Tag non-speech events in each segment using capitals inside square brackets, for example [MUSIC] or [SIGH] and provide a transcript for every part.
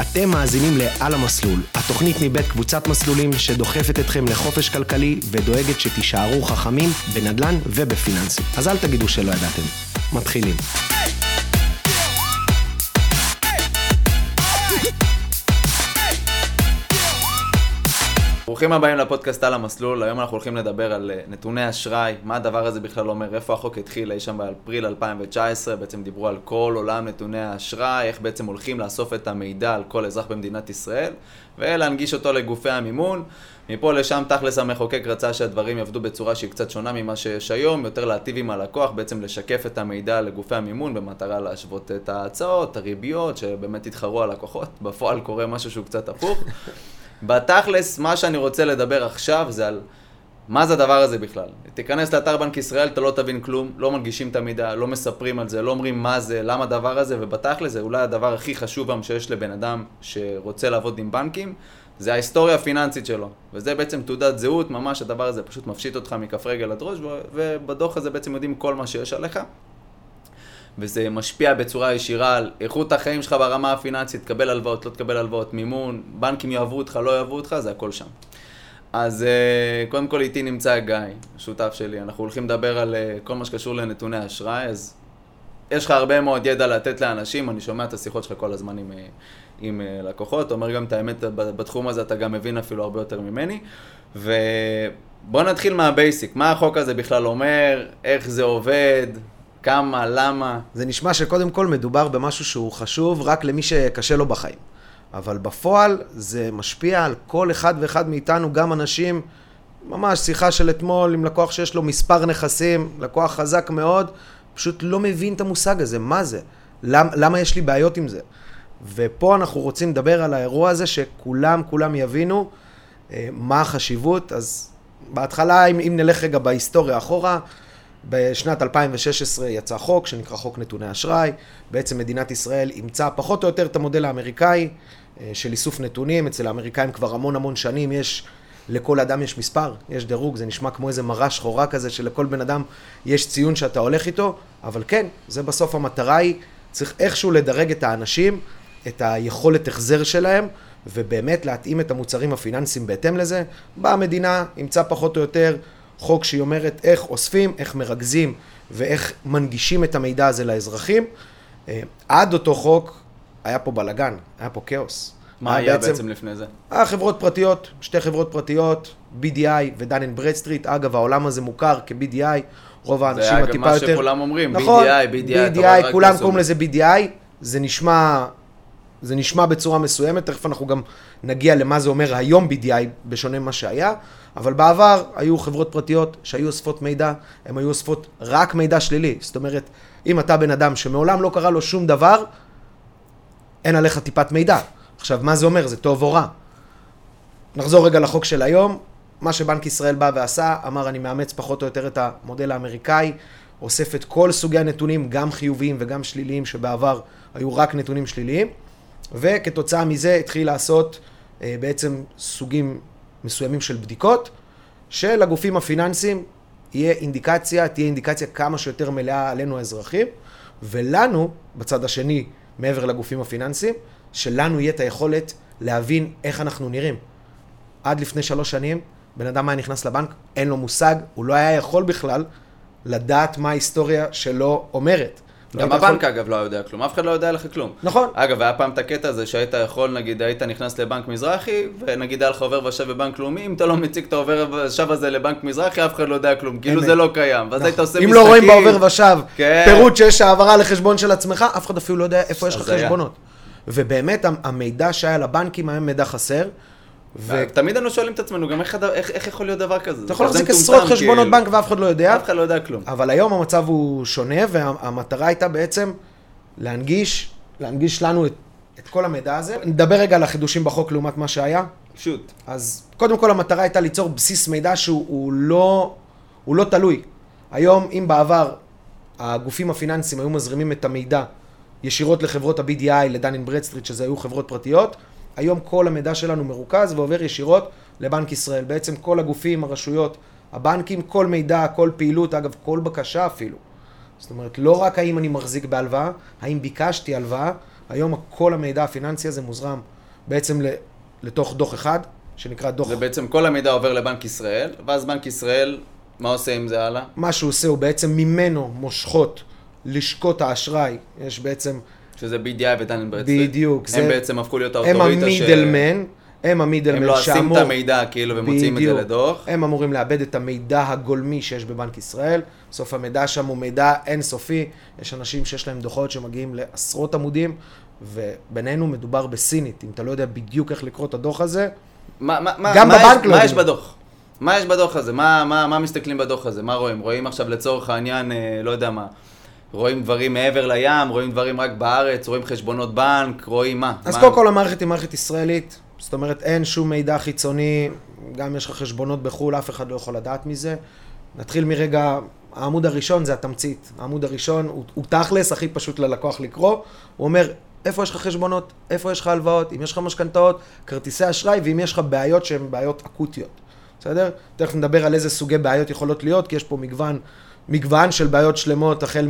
אתם מאזינים ל"על המסלול", התוכנית מבית קבוצת מסלולים שדוחפת אתכם לחופש כלכלי ודואגת שתישארו חכמים בנדל"ן ובפיננסים. אז אל תגידו שלא ידעתם. מתחילים. ברוכים הבאים לפודקאסט על המסלול, היום אנחנו הולכים לדבר על אה, נתוני אשראי, מה הדבר הזה בכלל אומר, איפה החוק התחיל אי שם באפריל 2019, בעצם דיברו על כל עולם נתוני האשראי, איך בעצם הולכים לאסוף את המידע על כל אזרח במדינת ישראל, ולהנגיש אותו לגופי המימון. מפה לשם תכלס המחוקק רצה שהדברים יעבדו בצורה שהיא קצת שונה ממה שיש היום, יותר להטיב עם הלקוח, בעצם לשקף את המידע לגופי המימון במטרה להשוות את ההצעות, הריביות, שבאמת יתחרו על לקוחות, בפועל קורה משהו שהוא קצת הפוך. בתכלס, מה שאני רוצה לדבר עכשיו זה על מה זה הדבר הזה בכלל. תיכנס לאתר בנק ישראל, אתה לא תבין כלום, לא מנגישים את המידע, לא מספרים על זה, לא אומרים מה זה, למה הדבר הזה, ובתכלס זה אולי הדבר הכי חשוב היום שיש לבן אדם שרוצה לעבוד עם בנקים, זה ההיסטוריה הפיננסית שלו. וזה בעצם תעודת זהות, ממש הדבר הזה פשוט מפשיט אותך מכף רגל עד ראש, ובדוח הזה בעצם יודעים כל מה שיש עליך. וזה משפיע בצורה ישירה על איכות החיים שלך ברמה הפיננסית, תקבל הלוואות, לא תקבל הלוואות, מימון, בנקים יאהבו אותך, לא יאהבו אותך, זה הכל שם. אז uh, קודם כל איתי נמצא גיא, שותף שלי, אנחנו הולכים לדבר על uh, כל מה שקשור לנתוני אשראי, אז יש לך הרבה מאוד ידע לתת לאנשים, אני שומע את השיחות שלך כל הזמן עם, אה, עם לקוחות, אומר גם את האמת, בתחום הזה אתה גם מבין אפילו הרבה יותר ממני, ובוא נתחיל מהבייסיק, מה החוק הזה בכלל אומר, איך זה עובד, כמה, למה. זה נשמע שקודם כל מדובר במשהו שהוא חשוב רק למי שקשה לו בחיים. אבל בפועל זה משפיע על כל אחד ואחד מאיתנו, גם אנשים, ממש שיחה של אתמול עם לקוח שיש לו מספר נכסים, לקוח חזק מאוד, פשוט לא מבין את המושג הזה, מה זה? למ, למה יש לי בעיות עם זה? ופה אנחנו רוצים לדבר על האירוע הזה, שכולם, כולם יבינו אה, מה החשיבות. אז בהתחלה, אם, אם נלך רגע בהיסטוריה אחורה, בשנת 2016 יצא חוק שנקרא חוק נתוני אשראי. בעצם מדינת ישראל אימצה פחות או יותר את המודל האמריקאי אה, של איסוף נתונים. אצל האמריקאים כבר המון המון שנים יש, לכל אדם יש מספר, יש דירוג, זה נשמע כמו איזה מראה שחורה כזה שלכל בן אדם יש ציון שאתה הולך איתו, אבל כן, זה בסוף המטרה היא, צריך איכשהו לדרג את האנשים, את היכולת החזר שלהם. ובאמת להתאים את המוצרים הפיננסיים בהתאם לזה. באה המדינה, אימצה פחות או יותר חוק שהיא אומרת איך אוספים, איך מרכזים ואיך מנגישים את המידע הזה לאזרחים. אה, עד אותו חוק היה פה בלאגן, היה פה כאוס. מה היה בעצם, בעצם לפני זה? היה חברות פרטיות, שתי חברות פרטיות, BDI ו Dun and Bradstreet. אגב, העולם הזה מוכר כ-BDI, רוב האנשים הטיפה יותר... זה היה גם מה שכולם אומרים, נכון, BDI, BDI, BDI, כולם קוראים לזה BDI, זה נשמע, זה נשמע בצורה מסוימת, תכף אנחנו גם נגיע למה זה אומר היום BDI, בשונה ממה שהיה. אבל בעבר היו חברות פרטיות שהיו אוספות מידע, הן היו אוספות רק מידע שלילי. זאת אומרת, אם אתה בן אדם שמעולם לא קרה לו שום דבר, אין עליך טיפת מידע. עכשיו, מה זה אומר? זה טוב או רע? נחזור רגע לחוק של היום. מה שבנק ישראל בא ועשה, אמר אני מאמץ פחות או יותר את המודל האמריקאי, אוסף את כל סוגי הנתונים, גם חיוביים וגם שליליים, שבעבר היו רק נתונים שליליים, וכתוצאה מזה התחיל לעשות אה, בעצם סוגים מסוימים של בדיקות, שלגופים הפיננסיים יהיה אינדיקציה, תהיה אינדיקציה כמה שיותר מלאה עלינו האזרחים, ולנו, בצד השני, מעבר לגופים הפיננסיים, שלנו יהיה את היכולת להבין איך אנחנו נראים. עד לפני שלוש שנים, בן אדם היה נכנס לבנק, אין לו מושג, הוא לא היה יכול בכלל לדעת מה ההיסטוריה שלו אומרת. גם לא הבנק יכול... אגב לא יודע כלום, אף אחד לא יודע עליך כלום. נכון. אגב, היה פעם את הקטע הזה שהיית יכול, נגיד, היית נכנס לבנק מזרחי, ונגיד היה לך עובר ושב בבנק לאומי, אם אתה לא מציג את העובר ושב הזה לבנק מזרחי, אף אחד לא יודע כלום, כאילו זה לא קיים. ואז היית עושה משחקים... אם לא רואים בעובר ושב כן. פירוט שיש העברה לחשבון של עצמך, אף אחד אפילו לא יודע איפה יש לך חשבונות. ובאמת, המידע שהיה לבנקים היה מידע חסר. ותמיד אנו שואלים את עצמנו, גם איך, איך, איך יכול להיות דבר כזה? אתה יכול להחזיק עשרות חשבונות כאילו. בנק ואף אחד לא יודע. אף אחד לא יודע כלום. אבל היום המצב הוא שונה, והמטרה הייתה בעצם להנגיש, להנגיש לנו את, את כל המידע הזה. נדבר רגע על החידושים בחוק לעומת מה שהיה. שוט. אז קודם כל המטרה הייתה ליצור בסיס מידע שהוא לא, הוא לא תלוי. היום, אם בעבר הגופים הפיננסיים היו מזרימים את המידע ישירות לחברות ה-BDI, ל Dun Bradstreet, שזה היו חברות פרטיות, היום כל המידע שלנו מרוכז ועובר ישירות לבנק ישראל. בעצם כל הגופים, הרשויות, הבנקים, כל מידע, כל פעילות, אגב, כל בקשה אפילו. זאת אומרת, לא רק האם אני מחזיק בהלוואה, האם ביקשתי הלוואה, היום כל המידע הפיננסי הזה מוזרם בעצם לתוך דוח אחד, שנקרא דוח... זה בעצם כל המידע עובר לבנק ישראל, ואז בנק ישראל, מה עושה עם זה הלאה? מה שהוא עושה הוא בעצם ממנו מושכות לשכות האשראי, יש בעצם... שזה BDI ו Dun Bradstreet. בדיוק. הם זה... בעצם הפכו להיות האוטוריטה הם ה middleman. ש... הם ה middleman שאמור... הם לא עושים את המידע כאילו ומוציאים את זה לדוח. הם אמורים לעבד את המידע הגולמי שיש בבנק ישראל. בסוף המידע שם הוא מידע אינסופי. יש אנשים שיש להם דוחות שמגיעים לעשרות עמודים, ובינינו מדובר בסינית. אם אתה לא יודע בדיוק איך לקרוא את הדוח הזה, מה, מה, גם מה בבנק יש, לא מה יש בדוח? מה יש בדוח הזה? מה, מה, מה מסתכלים בדוח הזה? מה רואים? רואים עכשיו לצורך העניין, אה, לא יודע מה, רואים דברים מעבר לים, רואים דברים רק בארץ, רואים חשבונות בנק, רואים מה? אז. קודם כל המערכת היא מערכת ישראלית, זאת אומרת אין שום מידע חיצוני, גם יש לך חשבונות בחו"ל, אף אחד לא יכול לדעת מזה. נתחיל מרגע, העמוד הראשון זה התמצית. העמוד הראשון הוא, הוא תכלס, הכי פשוט ללקוח לקרוא. הוא אומר, איפה יש לך חשבונות, איפה יש לך הלוואות, אם יש לך משכנתאות, כרטיסי אשראי, ואם יש לך בעיות שהן בעיות אקוטיות. בסדר? תכף נדבר על איזה סוגי בעיות יכולות להיות, כי יש פה מגוון, מגוון של בעיות שלמות, החל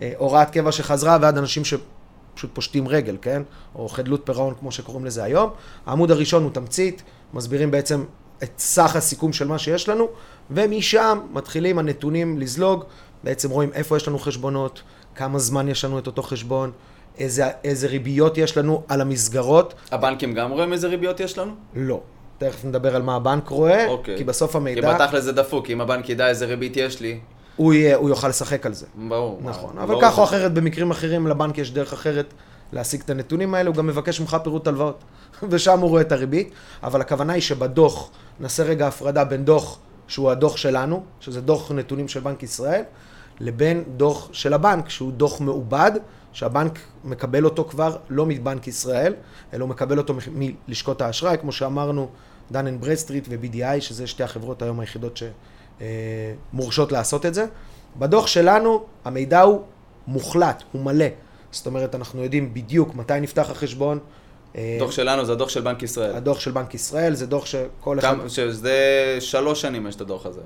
מהוראת קבע שחזרה ועד אנשים שפשוט פושטים רגל, כן? או חדלות פירעון, כמו שקוראים לזה היום. העמוד הראשון הוא תמצית, מסבירים בעצם את סך הסיכום של מה שיש לנו, ומשם מתחילים הנתונים לזלוג, בעצם רואים איפה יש לנו חשבונות, כמה זמן יש לנו את אותו חשבון, איזה, איזה ריביות יש לנו על המסגרות. הבנקים גם רואים איזה ריביות יש לנו? לא. תכף נדבר על מה הבנק רואה, אוקיי. כי בסוף המידע... כי בתכל'ס זה דפוק, אם הבנק ידע איזה ריבית יש לי. הוא, יהיה, הוא יוכל לשחק על זה. ברור. נכון, מה, אבל ברור. כך או אחרת, במקרים אחרים לבנק יש דרך אחרת להשיג את הנתונים האלה, הוא גם מבקש ממך פירוט הלוואות, [LAUGHS] ושם הוא רואה את הריבית, אבל הכוונה היא שבדוח, נעשה רגע הפרדה בין דוח שהוא הדוח שלנו, שזה דוח נתונים של בנק ישראל, לבין דוח של הבנק, שהוא דוח מעובד, שהבנק מקבל אותו כבר לא מבנק ישראל, אלא הוא מקבל אותו מלשכות האשראי, כמו שאמרנו, Dun and Bradstreet ו-BDI, שזה שתי החברות היום היחידות שמורשות לעשות את זה. בדוח שלנו המידע הוא מוחלט, הוא מלא. זאת אומרת, אנחנו יודעים בדיוק מתי נפתח החשבון. הדוח שלנו זה הדוח של בנק ישראל. הדוח של בנק ישראל זה דוח שכל אחד... שזה שלוש שנים יש את הדוח הזה.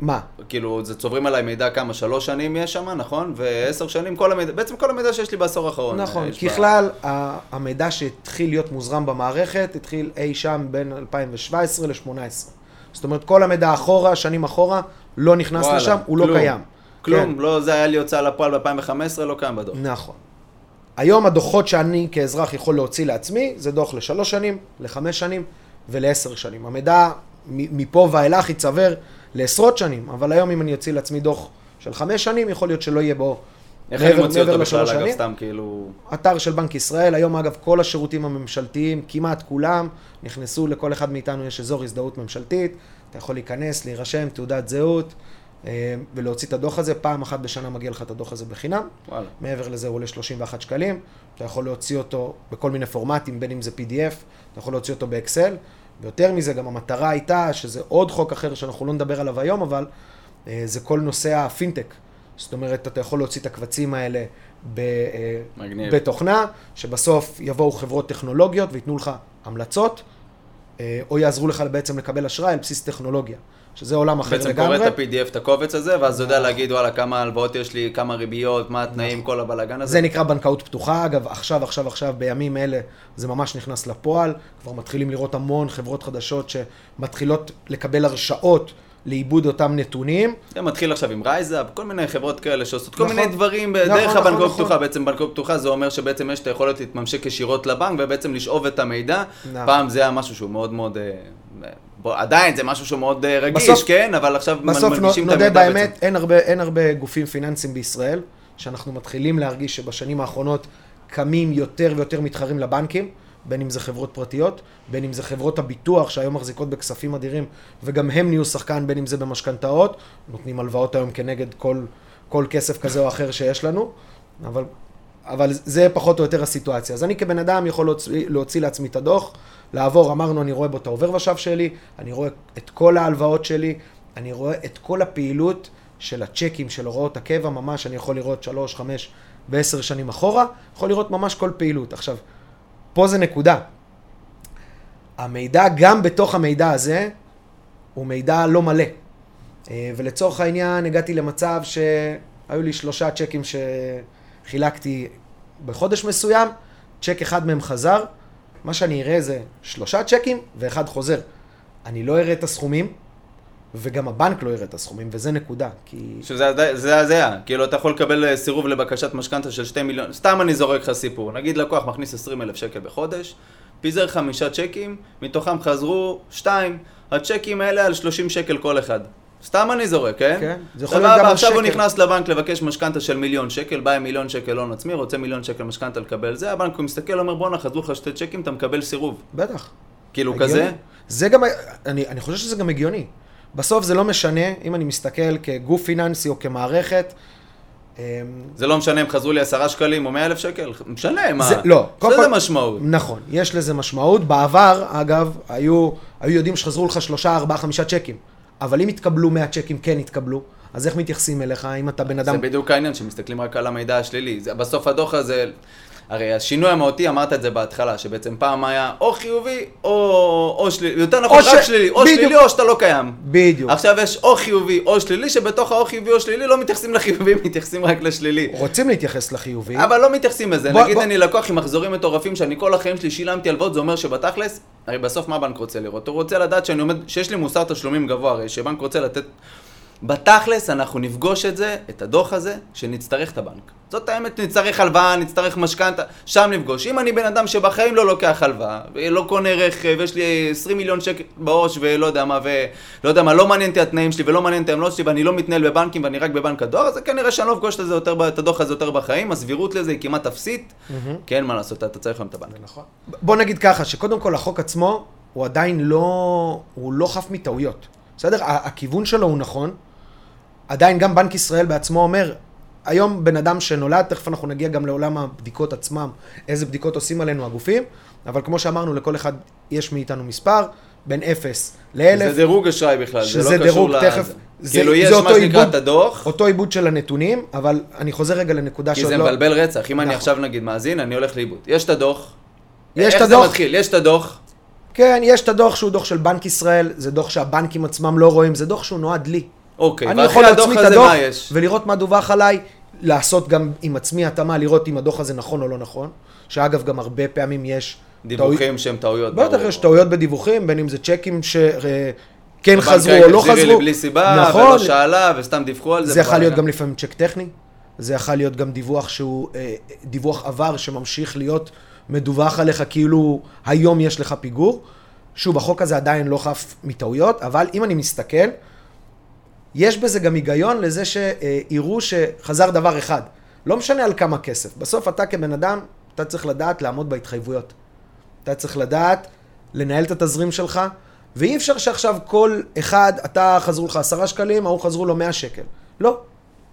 מה? כאילו, זה צוברים עליי מידע כמה, שלוש שנים יש שם, נכון? ועשר שנים, כל המידע, בעצם כל המידע שיש לי בעשור האחרון. נכון, יש בה- ככלל, ה- המידע שהתחיל להיות מוזרם במערכת, התחיל אי שם בין 2017 ל-2018. זאת אומרת, כל המידע אחורה, שנים אחורה, לא נכנס וואלה, לשם, הוא לא כלום. קיים. כלום, כן. לא, זה היה לי הוצאה לפועל ב-2015, לא קיים בדוח. נכון. היום הדוחות שאני כאזרח יכול להוציא לעצמי, זה דוח לשלוש שנים, לחמש שנים ולעשר שנים. המידע מפה ואילך ייצבר לעשרות שנים, אבל היום אם אני אוציא לעצמי דוח של חמש שנים, יכול להיות שלא יהיה בו איך אני מוציא אותו בכלל, אגב. סתם כאילו... אתר של בנק ישראל, היום אגב כל השירותים הממשלתיים, כמעט כולם, נכנסו, לכל אחד מאיתנו יש אזור הזדהות ממשלתית, אתה יכול להיכנס, להירשם, תעודת זהות, אה, ולהוציא את הדוח הזה, פעם אחת בשנה מגיע לך את הדוח הזה בחינם, וואלה. מעבר לזה הוא עולה 31 שקלים, אתה יכול להוציא אותו בכל מיני פורמטים, בין אם זה PDF, אתה יכול להוציא אותו באקסל, ויותר מזה גם המטרה הייתה, שזה עוד חוק אחר שאנחנו לא נדבר עליו היום, אבל אה, זה כל נושא הפינטק. זאת אומרת, אתה יכול להוציא את הקבצים האלה ב, אה, מגניב. בתוכנה, שבסוף יבואו חברות טכנולוגיות וייתנו לך המלצות, אה, או יעזרו לך בעצם לקבל אשראי על בסיס טכנולוגיה, שזה עולם אחר בעצם לגמרי. קורא את ה-PDF, את הקובץ הזה, ואז אתה יודע להגיד, וואלה, כמה הלוואות יש לי, כמה ריביות, מה התנאים, כל הבלאגן הזה. זה נקרא בנקאות פתוחה, אגב, עכשיו, עכשיו, עכשיו, בימים אלה, זה ממש נכנס לפועל. כבר מתחילים לראות המון חברות חדשות שמתחילות לקבל הרשאות לעיבוד אותם נתונים. זה מתחיל עכשיו עם RiseUp, כל מיני חברות כאלה שעושות כל נכון. מיני דברים נכון, דרך נכון, הבנקאות נכון. פתוחה. בעצם בנקאות פתוחה זה אומר שבעצם יש את היכולת להתממשק ישירות לבנק ובעצם לשאוב את המידע. נכון. פעם זה היה משהו שהוא מאוד מאוד... אה, בוא, עדיין זה משהו שהוא מאוד אה, רגיש, בסוף- כן? אבל עכשיו בסוף מנגישים את נודה המידע בעצם. באמת, אין הרבה, אין הרבה גופים פיננסיים בישראל, שאנחנו מתחילים להרגיש שבשנים האחרונות קמים יותר ויותר מתחרים לבנקים, בין אם זה חברות פרטיות, בין אם זה חברות הביטוח שהיום מחזיקות בכספים אדירים, וגם הם נהיו שחקן, בין אם זה במשכנתאות, נותנים הלוואות היום כנגד כל, כל כסף כזה או אחר שיש לנו, אבל, אבל זה פחות או יותר הסיטואציה. אז אני כבן אדם יכול להוציא, להוציא לעצמי את הדוח, לעבור, אמרנו, אני רואה בו את העובר ושב שלי, אני רואה את כל ההלוואות שלי, אני רואה את כל הפעילות של הצ'קים, של הוראות הקבע, ממש אני יכול לראות שלוש, חמש ועשר שנים אחורה, יכול לראות ממש כל פעילות. עכשיו, פה זה נקודה. המידע, גם בתוך המידע הזה, הוא מידע לא מלא. אה, ולצורך העניין, הגעתי למצב היו לי שלושה צ'קים שחילקתי בחודש מסוים, צ'ק אחד מהם חזר, מה שאני אראה זה שלושה צ'קים ואחד חוזר. אני לא אראה את הסכומים, וגם הבנק לא יראה את הסכומים, וזה נקודה, כי... שזה עדי- זה הזיה, כאילו אתה יכול לקבל אה, סירוב לבקשת משכנתה של 2 מיליון, סתם אני זורק לך סיפור, נגיד לקוח מכניס 20 אלף שקל בחודש, פיזר חמישה צ'קים, מתוכם חזרו שתיים, הצ'קים האלה על 30 שקל כל אחד. סתם אני זורק, כן? כן, זה יכול להיות גם עכשיו הוא. נכנס לבנק לבקש משכנתה של מיליון שקל, בא עם מיליון שקל הון עצמי, רוצה מיליון שקל משכנתה לקבל זה, הבנק הוא מסתכל, אומר בואנה, חזרו לך שתי צ'קים, אתה מקבל סירוב. בטח. כאילו הגיוני. כזה? זה גם, אני, אני חושב שזה גם הגיוני. בסוף זה לא משנה אם אני מסתכל כגוף פיננסי או כמערכת. אמ, זה לא משנה אם חזרו לי עשרה שקלים או מאה אלף שקל, משנה, מה? זה, לא, יש לזה משמעות. נכון, יש לזה משמעות. בעבר, אגב, היו, היו יודעים שחזרו לך שלושה, ארבעה, חמישה צ'קים. אבל אם התקבלו 100 צ'קים, כן התקבלו. אז איך מתייחסים אליך? אם אתה בן אדם... זה בדיוק העניין, שמסתכלים רק על המידע השלילי. זה, בסוף הדוח הזה, הרי השינוי המהותי, אמרת את זה בהתחלה, שבעצם פעם היה או חיובי או, או שלילי, יותר נכון, רק ש- שלילי, או בדיוק. שלילי או שאתה לא קיים. בדיוק. עכשיו יש או חיובי או שלילי, שבתוך האו חיובי או שלילי לא מתייחסים לחיובי, [LAUGHS] מתייחסים רק לשלילי. רוצים להתייחס לחיובי. אבל לא מתייחסים לזה. בוא- נגיד בוא- אני לקוח עם מחזורים מטורפים, שאני כל החיים שלי שילמתי הלוואות, זה אומר שבתכלס, הרי בסוף מה הבנק רוצה לראות? הוא רוצה לדעת שאני עומד, שיש לי מוסר תשלומים גבוה, הרי שבנק רוצה לתת... בתכלס אנחנו נפגוש את זה, את הדוח הזה, שנצטרך את הבנק. זאת האמת, נצטרך הלוואה, נצטרך משכנתה, שם נפגוש. אם אני בן אדם שבחיים לא לוקח הלוואה, ולא קונה רכב, ויש לי 20 מיליון שקל בראש, ולא יודע מה, ולא יודע מה, לא מעניין אותי התנאים שלי, ולא מעניין אותי העמלות שלי, ואני לא מתנהל בבנקים, ואני רק בבנק הדואר, אז כנראה שאני לא אפגוש את יותר, את הדוח הזה יותר בחיים, הסבירות לזה היא כמעט אפסית. כן, מה לעשות, אתה צריך היום את הבנק. נכון. בוא נגיד ככה, שקודם כל החוק עצמו, הוא עדיין לא, הוא לא חף מטעויות. בסדר? הכיוון שלו הוא נכון. עדיין גם בנק ישראל בעצמו אומר, היום בן אדם שנולד, תכף אנחנו נגיע גם לעולם הבדיקות עצמם, איזה בדיקות עושים עלינו הגופים, אבל כמו שאמרנו, לכל אחד יש מאיתנו מספר, בין 0 זה ל-1000, דירוג אשראי בכלל, זה שזה לא קשור דירוג, ל... תכף, זה- כאילו זה יש מה שנקרא את הדוח, אותו עיבוד של הנתונים, אבל אני חוזר רגע לנקודה כי שעוד זה לא... מבלבל רצח. אם אני נכון. עכשיו נגיד מאזין, אני הולך לאיבוד. יש את הדוח. יש את איך הדוח. זה מתחיל? יש את הדוח. כן, יש את הדוח שהוא דוח של בנק ישראל, זה דוח שהבנקים עצמם לא רואים, זה דוח שהוא נועד לי. אוקיי, אני יכול להצמיד את הדוח? ולראות מה דווח עליי, לעשות גם עם עצמי התאמה, לראות אם הדוח הזה נכון או לא נכון, שאגב גם הרבה פעמים יש... דיווחים שהם טעויות. בטח. יש טעויות בדיווחים, בין אם זה צ'קים שכן הבנק חזרו רק או לא החזיר לי חזרו. בלי סיבה, נכון, ולא שאלה, וסתם דיווחו על זה. זה יכול להיות. גם לפעמים צ'ק טכני, זה יכול להיות גם דיווח שהוא אה, דיווח עבר שממשיך להיות מדווח עליך כאילו היום יש לך פיגור. שוב, החוק הזה עדיין לא חף מטעויות, אבל אם אני מסתכל, יש בזה גם היגיון לזה שיראו שחזר דבר אחד. לא משנה על כמה כסף. בסוף אתה כבן אדם, אתה צריך לדעת לעמוד בהתחייבויות. אתה צריך לדעת לנהל את התזרים שלך, ואי אפשר שעכשיו כל אחד, אתה חזרו לך עשרה שקלים, ההוא חזרו לו מאה שקל. לא.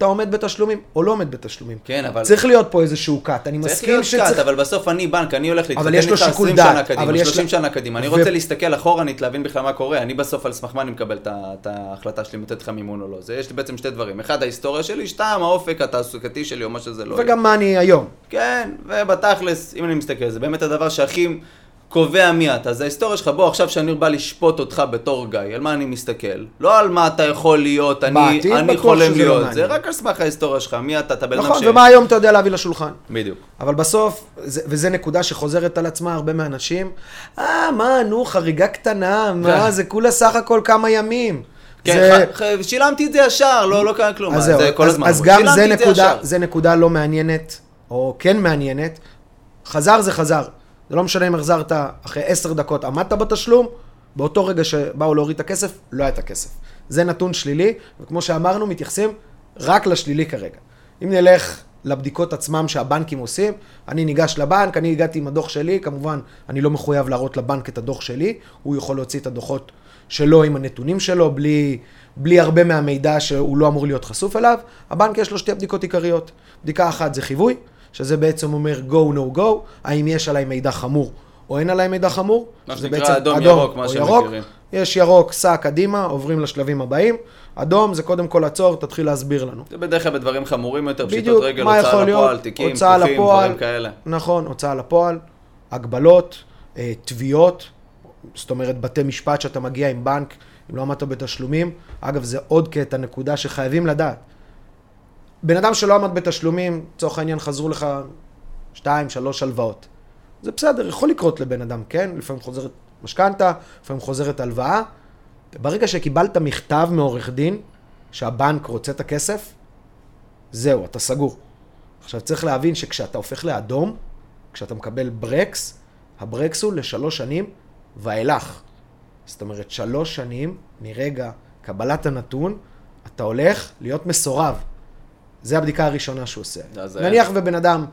אתה עומד בתשלומים או לא עומד בתשלומים. כן, אבל... צריך להיות פה איזשהו קאט. אני צריך מסכים להיות שצריך... קאט, אבל בסוף אני בנק, אני הולך להתחתן איתך שיקול 20 דעת, שנה קדימה, אבל יש 30 לה- שנה קדימה. אני רוצה להסתכל אחורנית, להבין בכלל מה קורה. אני בסוף על סמך מה אני מקבל את ההחלטה שלי אם לתת לך מימון או לא. זה יש לי בעצם שתי דברים. אחד, ההיסטוריה שלי, שתיים, האופק התעסוקתי שלי או מה שזה לא יהיה. וגם מה אני היום. כן, ובתכלס, אם אני מסתכל, זה באמת הדבר שהכי קובע מי אתה. זה ההיסטוריה שלך. בוא, עכשיו שאני בא לשפוט אותך בתור גיא, על מה אני מסתכל? לא על מה אתה יכול להיות, אני, אני חולם לא להיות. מעניין. זה רק על סמך ההיסטוריה שלך, מי אתה, אתה בן אדם נכון, ש... ומה היום אתה יודע להביא לשולחן. בדיוק. אבל בסוף, זה, וזו נקודה שחוזרת על עצמה הרבה מהאנשים, אה, מה, נו, חריגה קטנה, מה, זה כולה סך הכל כמה ימים. כן, זה... ח- ח- שילמתי את זה ישר, לא, לא קרה כלום. אז זה זהו, כל אז, הזמן. אז גם זה נקודה, ישר. זה נקודה לא מעניינת, או כן מעניינת. חזר זה חזר. זה לא משנה אם החזרת אחרי עשר דקות, עמדת בתשלום, באותו רגע שבאו להוריד את הכסף, לא היה את הכסף. זה נתון שלילי, וכמו שאמרנו, מתייחסים רק לשלילי כרגע. אם נלך לבדיקות עצמם שהבנקים עושים, אני ניגש לבנק, אני הגעתי עם הדוח שלי, כמובן, אני לא מחויב להראות לבנק את הדוח שלי, הוא יכול להוציא את הדוחות שלו עם הנתונים שלו, בלי, בלי הרבה מהמידע שהוא לא אמור להיות חשוף אליו. הבנק יש לו שתי בדיקות עיקריות. בדיקה אחת זה חיווי, שזה בעצם אומר go no go, האם יש עליי מידע חמור או אין עליי מידע חמור. מה שנקרא בעצם אדום, ירוק, מה או שהם ירוק. מכירים. יש ירוק, סע קדימה, עוברים לשלבים הבאים. אדום זה קודם כל עצור, תתחיל להסביר לנו. זה בדרך כלל בדברים חמורים יותר, פשיטות רגל, הוצאה לפועל, להיות? תיקים, פתוחים. דברים כאלה. נכון, הוצאה לפועל, הגבלות, אה, תביעות, זאת אומרת בתי משפט שאתה מגיע עם בנק, אם לא עמדת בתשלומים. אגב, זה עוד קטע, נקודה שחייבים לדעת. בן אדם שלא עמד בתשלומים, לצורך העניין חזרו לך שתיים, שלוש הלוואות. זה בסדר, יכול לקרות לבן אדם, כן? לפעמים חוזרת משכנתה, לפעמים חוזרת הלוואה. ברגע שקיבלת מכתב מעורך דין, שהבנק רוצה את הכסף, זהו, אתה סגור. עכשיו צריך להבין שכשאתה הופך לאדום, כשאתה מקבל ברקס, הברקס הוא לשלוש שנים ואילך. זאת אומרת, שלוש שנים מרגע קבלת הנתון, אתה הולך להיות מסורב. זה הבדיקה הראשונה שהוא עושה. זה- נניח ובן אדם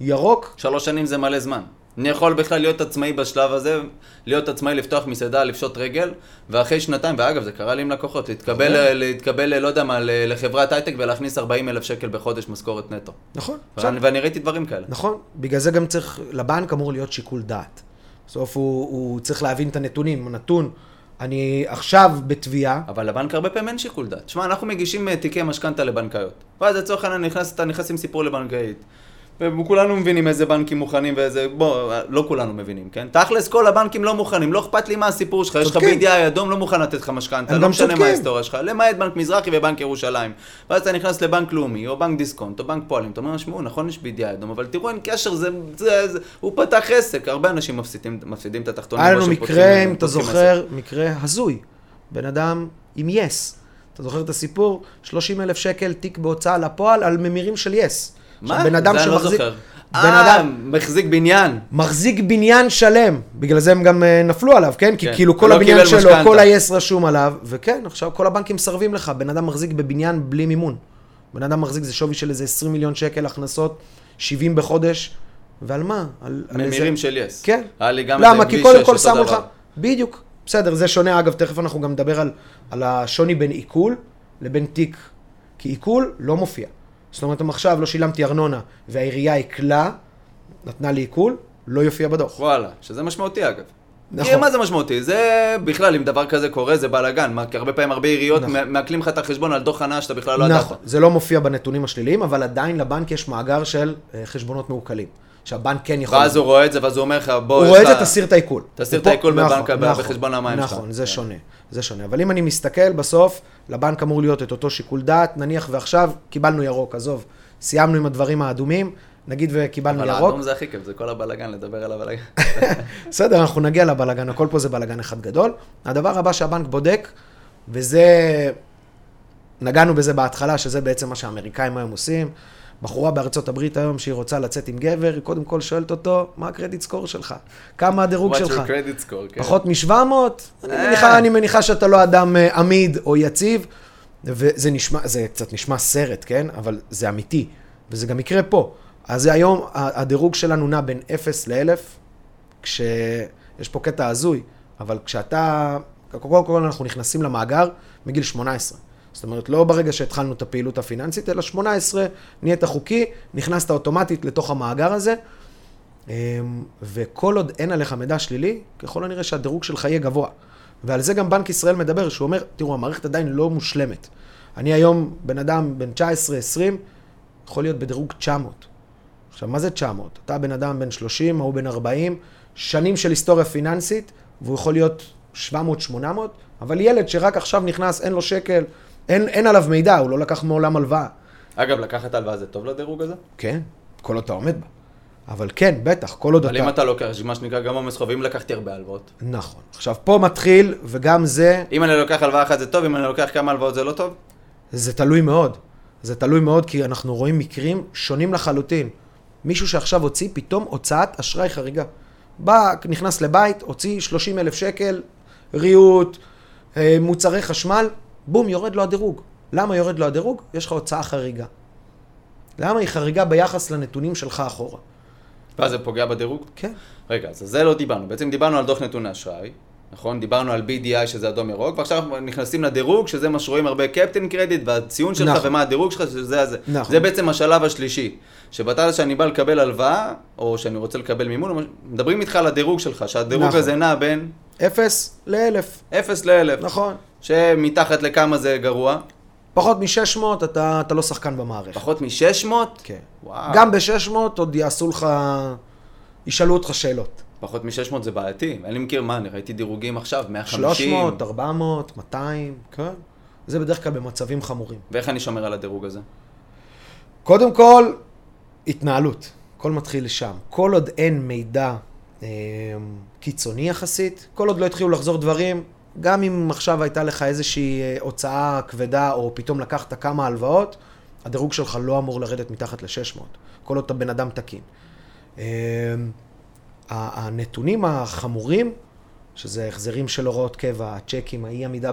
ירוק, שלוש שנים זה מלא זמן. אני יכול בכלל להיות עצמאי בשלב הזה, להיות עצמאי, לפתוח מסעדה, לפשוט רגל, ואחרי שנתיים, ואגב, זה קרה לי עם לקוחות, להתקבל, אוקיי. להתקבל, לא יודע מה, לחברת הייטק ולהכניס 40 אלף שקל בחודש משכורת נטו. נכון, ואני, ואני ראיתי דברים כאלה. נכון, בגלל זה גם צריך, לבנק אמור להיות שיקול דעת. בסוף הוא, הוא צריך להבין את הנתונים, הנתון, אני עכשיו בתביעה, אבל לבנק הרבה פעמים אין שיקול דעת. שמע, אנחנו מגישים אה, תיקי משכנתה לבנקאיות. ואז לצורך העניין נכנס, אתה נכנס עם סיפור לבנקאית. וכולנו מבינים איזה בנקים מוכנים ואיזה... בוא, לא כולנו מבינים, כן? תכלס, כל הבנקים לא מוכנים, לא אכפת לי מה הסיפור שלך, יש לך. BDI אדום, לא מוכן לתת לך משכנתה, לא משנה מה. ההיסטוריה שלך, למעט בנק מזרחי ובנק ירושלים. ואז אתה נכנס לבנק לאומי, או בנק דיסקונט, או בנק פועלים, אתה אומר, שמעו, נכון יש BDI אדום, אבל תראו, אין קשר, זה... זה, זה הוא פתח עסק, הרבה אנשים מפסידים, מפסידים את התחתונים. היה לנו מקרה, אם אתה. זוכר, מקרה הזוי. בן אדם עם yes. אתה זוכר את הסיפור? 30 אלף שקל תיק בהוצאה לפועל על ממירים של yes. מה? בן אדם לא שמחזיק... זוכר. בן אה, אדם מחזיק בניין. מחזיק בניין שלם, בגלל זה הם גם אה, נפלו עליו, כן? כי כן. כאילו כל ולא הבניין שלו, משכנתה. כל ה-yes רשום עליו, וכן, עכשיו כל הבנקים מסרבים לך, בן אדם מחזיק בבניין בלי מימון. בן אדם מחזיק, זה שווי של איזה 20 מיליון שקל הכנסות, 70 בחודש, ועל מה? על, על ממירים של יס. כן. היה לי גם למה? כי קודם כל שמו לך... בדיוק. בסדר, זה שונה. אגב, תכף אנחנו גם נדבר על, על השוני בין עיכול לבין תיק. כי עיכול לא מופיע. זאת אומרת, אם עכשיו לא שילמתי ארנונה והעירייה עיקלה, נתנה לי עיכול, לא יופיע בדוח. וואלה, שזה משמעותי אגב. נכון. נכון. מה זה משמעותי? זה בכלל, אם דבר כזה קורה, זה בלאגן. מה, כי הרבה פעמים הרבה עיריות נכון. נכון. מעקלים לך את החשבון על דוח הנאה שאתה בכלל לא ידעת. נכון, זה לא מופיע בנתונים השליליים, אבל עדיין לבנק יש מאגר של אה, חשבונות מעוקלים. שהבנק כן יכול... ואז הוא רואה את זה, ואז הוא אומר לך, בוא, הוא רואה את זה, תסיר את העיקול. תסיר את העיקול נכון, בבנק, נכון, בחשבון המים שלך. נכון, זה כן. שונה, זה שונה. אבל אם אני מסתכל, בסוף, לבנק אמור להיות את אותו שיקול דעת, נניח ועכשיו קיבלנו ירוק, עזוב, סיימנו עם הדברים האדומים, נגיד וקיבלנו אבל ירוק, האדום זה הכי כיף, זה כל הבלאגן, לדבר על הבלאגן. [LAUGHS] בסדר, אנחנו נגיע לבלגן, הכל פה זה בלגן אחד גדול. הדבר הבא שהבנק בודק, וזה, נגענו בזה בהתחלה, שזה בעצם מה שהאמריקאים היום עושים. בחורה בארצות הברית היום, שהיא רוצה לצאת עם גבר, היא קודם כל שואלת אותו, מה הקרדיט סקור שלך? כמה הדירוג שלך? score, כן. פחות מ-700? אני אה. מניחה, אני מניחה שאתה לא אדם אה, עמיד או יציב, וזה נשמע, זה קצת נשמע סרט, כן? אבל זה אמיתי, וזה גם יקרה פה. אז היום, הדירוג שלנו נע בין 0 ל-1000, כשיש פה קטע הזוי, אבל כשאתה, קודם כל אנחנו נכנסים למאגר מגיל 18. זאת אומרת, לא ברגע שהתחלנו את הפעילות הפיננסית, אלא 18, נהיית חוקי, נכנסת אוטומטית לתוך המאגר הזה, אמ, וכל עוד אין עליך מידע שלילי, ככל הנראה שהדירוג שלך יהיה גבוה. ועל זה גם בנק ישראל מדבר, שהוא אומר, תראו, המערכת עדיין לא מושלמת. אני היום, בן אדם בן 19-20, יכול להיות בדירוג 900. עכשיו, מה זה 900? אתה בן אדם בן 30, ההוא בן 40, שנים של היסטוריה פיננסית, והוא יכול להיות 700-800, אבל ילד שרק עכשיו נכנס, אין לו שקל, אין, אין עליו מידע, הוא לא לקח מעולם הלוואה. אגב, לקחת הלוואה זה טוב לדירוג הזה? כן, כל עוד אתה עומד בה. אבל כן, בטח, כל עוד אבל אתה... אם אתה לוקח, מה שנקרא גם עומס חוב, אם לקחתי הרבה הלוואות. נכון. עכשיו, פה מתחיל, וגם זה, אם אני לוקח הלוואה אחת זה טוב, אם אני לוקח כמה הלוואות זה לא טוב? זה תלוי מאוד. זה תלוי מאוד, כי אנחנו רואים מקרים שונים לחלוטין. מישהו שעכשיו הוציא פתאום הוצאת אשראי חריגה. בא, נכנס לבית, הוציא 30 אלף שקל, ריהוט, אה, מוצרי חשמל, בום, יורד לו הדירוג. למה יורד לו הדירוג? יש לך הוצאה חריגה. למה היא חריגה ביחס לנתונים שלך אחורה? ואז זה פוגע בדירוג? כן. רגע, אז זה לא דיברנו. בעצם דיברנו על דוח נתוני אשראי, נכון? דיברנו על BDI שזה אדום ירוק, ועכשיו נכנסים לדירוג, שזה מה שרואים הרבה קפטן קרדיט, והציון שלך נכון. ומה הדירוג שלך, שזה הזה. נכון. זה בעצם השלב השלישי. שבתא שאני בא לקבל הלוואה, או שאני רוצה לקבל מימון, מדברים איתך על הדירוג שלך, שהדירוג נכון. הזה נע בין אפס לאלף. 0 ל-1000. נכון. שמתחת לכמה זה גרוע? פחות מ-600 אתה, אתה לא שחקן במערכת. פחות מ-600? כן. וואו. גם ב-600 עוד יעשו לך, ישאלו אותך שאלות. פחות מ-600 זה בעייתי. אני מכיר מה, אני ראיתי דירוגים עכשיו, 150. 300, 400, 200, כן. זה בדרך כלל במצבים חמורים. ואיך אני שומר על הדירוג הזה? קודם כל, התנהלות. הכל מתחיל שם. כל עוד אין מידע אה, קיצוני יחסית, כל עוד לא התחילו לחזור דברים, גם אם עכשיו הייתה לך איזושהי אה, הוצאה כבדה, או פתאום לקחת כמה הלוואות, הדירוג שלך לא אמור לרדת מתחת ל-600, כל עוד אתה בן אדם תקין. אה, הנתונים החמורים, שזה החזרים של הוראות קבע, הצ'קים, האי עמידה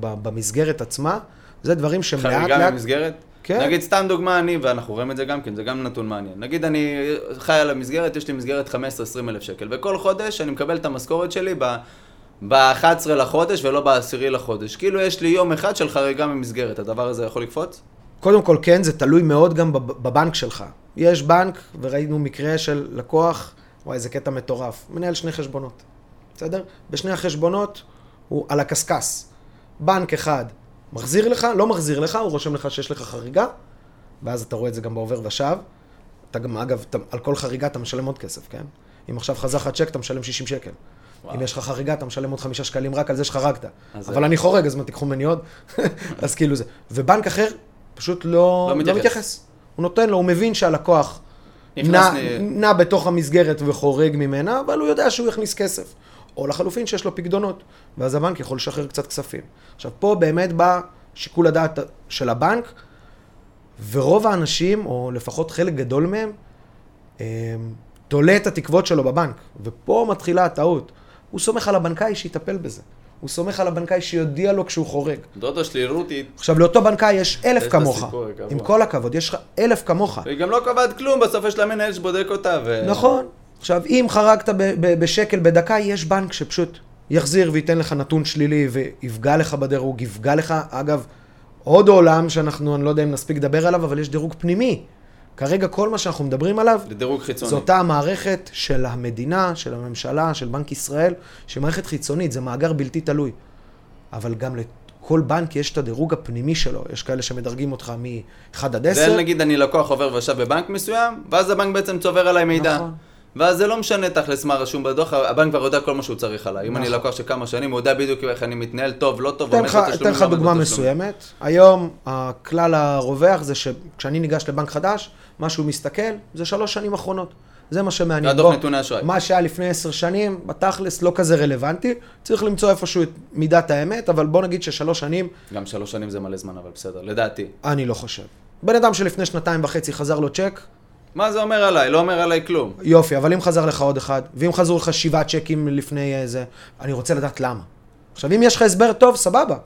במסגרת עצמה, זה דברים שמעט לאט... חריגה במסגרת? כן. נגיד, סתם דוגמה, אני, ואנחנו רואים את זה גם כן, זה גם נתון מעניין. נגיד, אני חי על המסגרת, יש לי מסגרת 15-20 אלף שקל, וכל חודש אני מקבל את המשכורת שלי ב-11 לחודש ולא ב-10 לחודש. כאילו, יש לי יום אחד של חריגה ממסגרת, הדבר הזה יכול לקפוץ? קודם כל, כן, זה תלוי מאוד גם בבנק שלך. יש בנק, וראינו מקרה של לקוח, וואי, איזה קטע מטורף, מנהל שני חשבונות, בסדר? בשני החשבונות הוא על הקשקש. בנק אחד מחזיר לך, לא מחזיר לך, הוא רושם לך שיש לך חריגה, ואז אתה רואה את זה גם בעובר ושב. אתה גם, אגב, אתה, על כל חריגה אתה משלם עוד כסף, כן? אם עכשיו חזר לך צ'ק, אתה משלם 60 שקל. וואו. אם יש לך חריגה, אתה משלם עוד חמישה שקלים רק על זה שחרגת. אבל זה... אני חורג, אז מה, תיקחו ממני עוד? [LAUGHS] אז כאילו זה. ובנק אחר פשוט לא, לא, מתייחס. לא מתייחס. הוא נותן לו, הוא מבין שהלקוח נע. נע בתוך המסגרת וחורג ממנה, אבל הוא יודע שהוא יכניס כסף. או לחלופין שיש לו פקדונות, ואז הבנק יכול לשחרר קצת כספים. עכשיו, פה באמת בא שיקול הדעת של הבנק, ורוב האנשים, או לפחות חלק גדול מהם, אמ, תולה את התקוות שלו בבנק, ופה מתחילה הטעות. הוא סומך על הבנקאי שיטפל בזה. הוא סומך על הבנקאי שיודיע לו כשהוא חורג. דודה שלי רותי. עכשיו, לאותו בנקאי יש אלף יש כמוך. עם כל הכבוד, יש לך אלף כמוך. והיא גם לא קובעת כלום, בסוף יש לה מנהל שבודק אותה. ו... נכון. עכשיו, אם חרגת בשקל בדקה, יש בנק שפשוט יחזיר וייתן לך נתון שלילי ויפגע לך בדירוג, יפגע לך, אגב, עוד עולם שאנחנו, אני לא יודע אם נספיק לדבר עליו, אבל יש דירוג פנימי. כרגע כל מה שאנחנו מדברים עליו, לדירוג חיצוני. זו אותה המערכת של המדינה, של הממשלה, של בנק ישראל, שהיא מערכת חיצונית, זה מאגר בלתי תלוי. אבל גם לכל בנק יש את הדירוג הפנימי שלו, יש כאלה שמדרגים אותך מ-1 עד 10. ונגיד אני לקוח עובר ושב בבנק מסוים, ואז הבנק בעצם צובר עליי מידע. נכון. ואז זה לא משנה תכלס מה רשום בדוח, הבנק כבר יודע כל מה שהוא צריך עליי. אם אני נכון. לקוח של כמה שנים, הוא יודע בדיוק איך אני מתנהל, טוב, לא טוב, אתן לך דוגמה מסוימת. היום, הכלל הרווח זה שכשאני ניגש לבנק חדש, מה שהוא מסתכל זה שלוש שנים אחרונות. זה מה שמעניין. הדוח נתוני אשראי. מה שהיה לפני עשר שנים, בתכלס לא כזה רלוונטי. צריך למצוא איפשהו את מידת האמת, אבל בוא נגיד ששלוש שנים... גם שלוש שנים זה מלא זמן, אבל בסדר, לדעתי. אני לא חושב. בן אדם שלפני שנתיים וחצי חזר לו צ'ק, מה זה אומר עליי? לא אומר עליי כלום. יופי, אבל אם חזר לך עוד אחד, ואם חזרו לך שבעה צ'קים לפני איזה, אני רוצה לדעת למה. עכשיו, אם יש לך הסבר טוב, סבבה.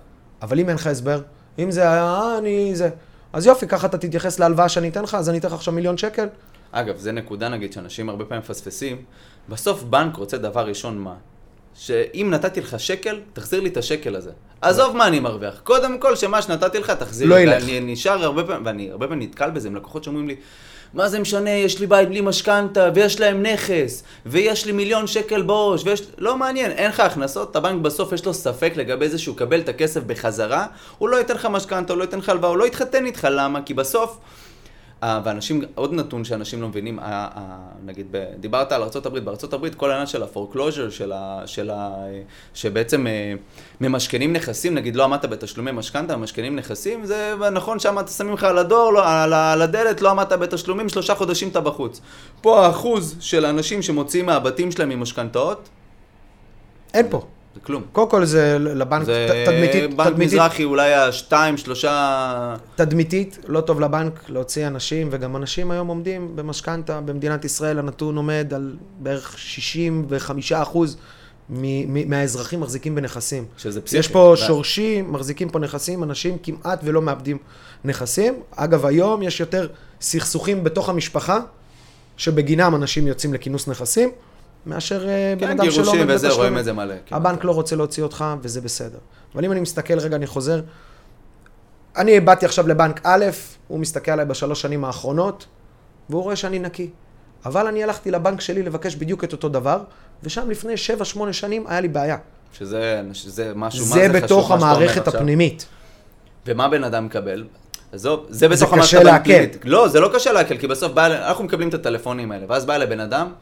אבל אם אין לך הסבר, אם זה היה, אה, אני זה... אז יופי, ככה אתה תתייחס להלוואה שאני אתן לך, אז אני אתן לך עכשיו מיליון שקל. אגב, זה נקודה נגיד שאנשים הרבה פעמים מפספסים. בסוף בנק רוצה דבר ראשון מה? שאם נתתי לך שקל, תחזיר לי את השקל הזה. עזוב מה אני מרוויח. קודם כל, שמה שנתתי לך, תחזיר לי. לא ילך. ואני נשאר הרבה פעמים, ואני הרבה פעמים נתקל בזה עם לקוחות שאומרים לי, מה זה משנה, יש לי בית בלי משכנתה, ויש להם נכס, ויש לי מיליון שקל בראש, ויש... לא מעניין, אין לך הכנסות, הבנק בסוף יש לו ספק לגבי זה שהוא יקבל את הכסף בחזרה, הוא לא ייתן לך משכנתה, הוא לא ייתן לך הלוואה, הוא לא יתחתן איתך, למה? כי בסוף... ואנשים, עוד נתון שאנשים לא מבינים, נגיד, דיברת על ארה"ב, בארה"ב כל העניין של ה foreclosure, של ה... של ה... שבעצם אה, ממשכנים נכסים, נגיד לא עמדת בתשלומי משכנתה, ממשכנים נכסים, זה נכון שם שמים לך על ה door, לא, על הדלת, לא עמדת בתשלומים, שלושה חודשים אתה בחוץ. פה האחוז של האנשים שמוציאים מהבתים שלהם ממשכנתאות, אין פה. זה כלום. קודם כל זה לבנק זה תדמיתית. זה בנק תדמיתית, מזרחי אולי השתיים, שלושה... תדמיתית, לא טוב לבנק להוציא אנשים, וגם אנשים היום עומדים במשכנתה, במדינת ישראל הנתון עומד על בערך 65 אחוז. מהאזרחים מחזיקים בנכסים. שזה פסיכי. יש פה שורשים, מחזיקים פה נכסים, אנשים כמעט ולא מאבדים נכסים. אגב, היום יש יותר סכסוכים בתוך המשפחה, שבגינם אנשים יוצאים לכינוס נכסים. מאשר אה, כן, בן אדם שלא עומד בתשלומים. רואים את זה מלא. הבנק לא רוצה להוציא אותך, וזה בסדר. אבל אם אני מסתכל, רגע, אני חוזר. אני באתי עכשיו לבנק א', הוא מסתכל עליי בשלוש שנים האחרונות, והוא רואה שאני נקי. אבל אני הלכתי לבנק שלי לבקש בדיוק את אותו דבר, ושם לפני שבע, שמונה שנים היה לי בעיה. שזה, שזה משהו, זה מה זה בתוך המערכת הפנימית. ומה בן אדם מקבל? עזוב, זה בתוך המערכת הפנימית. לא, זה לא קשה לעכל, כי בסוף בא, אנחנו מקבלים את הטלפונים האלה, ואז בא לבן אדם,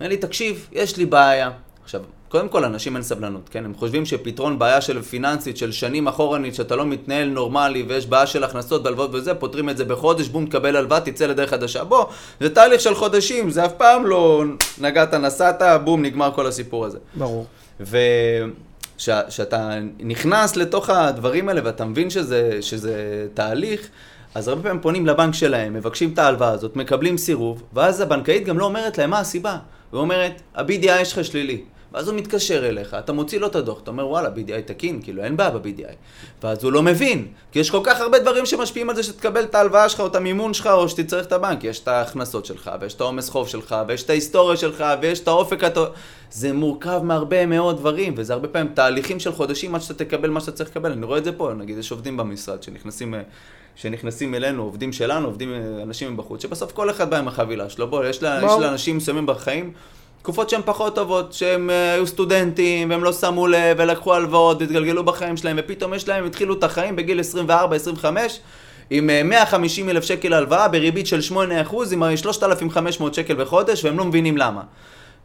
אומר לי, תקשיב, יש לי בעיה. עכשיו, קודם כל, לאנשים אין סבלנות, כן? הם חושבים שפתרון בעיה של פיננסית של שנים אחורנית, שאתה לא מתנהל נורמלי ויש בעיה של הכנסות והלוואות וזה, פותרים את זה בחודש, בום, תקבל הלוואה, תצא לדרך חדשה. בוא, זה תהליך של חודשים, זה אף פעם לא נגעת, נסעת, בום, נגמר כל הסיפור הזה. ברור. וכשאתה נכנס לתוך הדברים האלה ואתה מבין שזה, שזה תהליך, אז הרבה פעמים פונים לבנק שלהם, מבקשים את ההלוואה הזאת, מקבלים סירוב, ואז הבנקאית גם לא אומרת להם מה הסיבה. היא אומרת, ה-BDI שלך שלילי. ואז הוא מתקשר אליך, אתה מוציא לו את הדוח, אתה אומר וואלה, BDI תקין, כאילו אין בעיה ב-BDI. ואז הוא לא מבין, כי יש כל כך הרבה דברים שמשפיעים על זה שתקבל את ההלוואה שלך או את המימון שלך או שתצטרך את הבנק. יש את ההכנסות שלך, ויש את העומס חוב שלך, ויש את ההיסטוריה שלך, ויש את האופק הטוב. זה מורכב מהרבה מאוד דברים, וזה הרבה פעמים תהליכים של חודשים עד שאתה תקבל מה שאתה צריך לקבל. אני רואה את זה פה, נגיד יש עובדים במשרד שנכנסים... שנכנסים אלינו, עובדים שלנו, עובדים אנשים מבחוץ, שבסוף כל אחד בא עם החבילה שלו. בוא, יש, לה, יש לאנשים מסוימים בחיים תקופות שהן פחות טובות, שהם uh, היו סטודנטים, והם לא שמו לב, ולקחו הלוואות, והתגלגלו בחיים שלהם, ופתאום יש להם, התחילו את החיים בגיל 24-25, עם uh, 150 אלף שקל הלוואה, בריבית של 8%, עם 3,500 שקל בחודש, והם לא מבינים למה.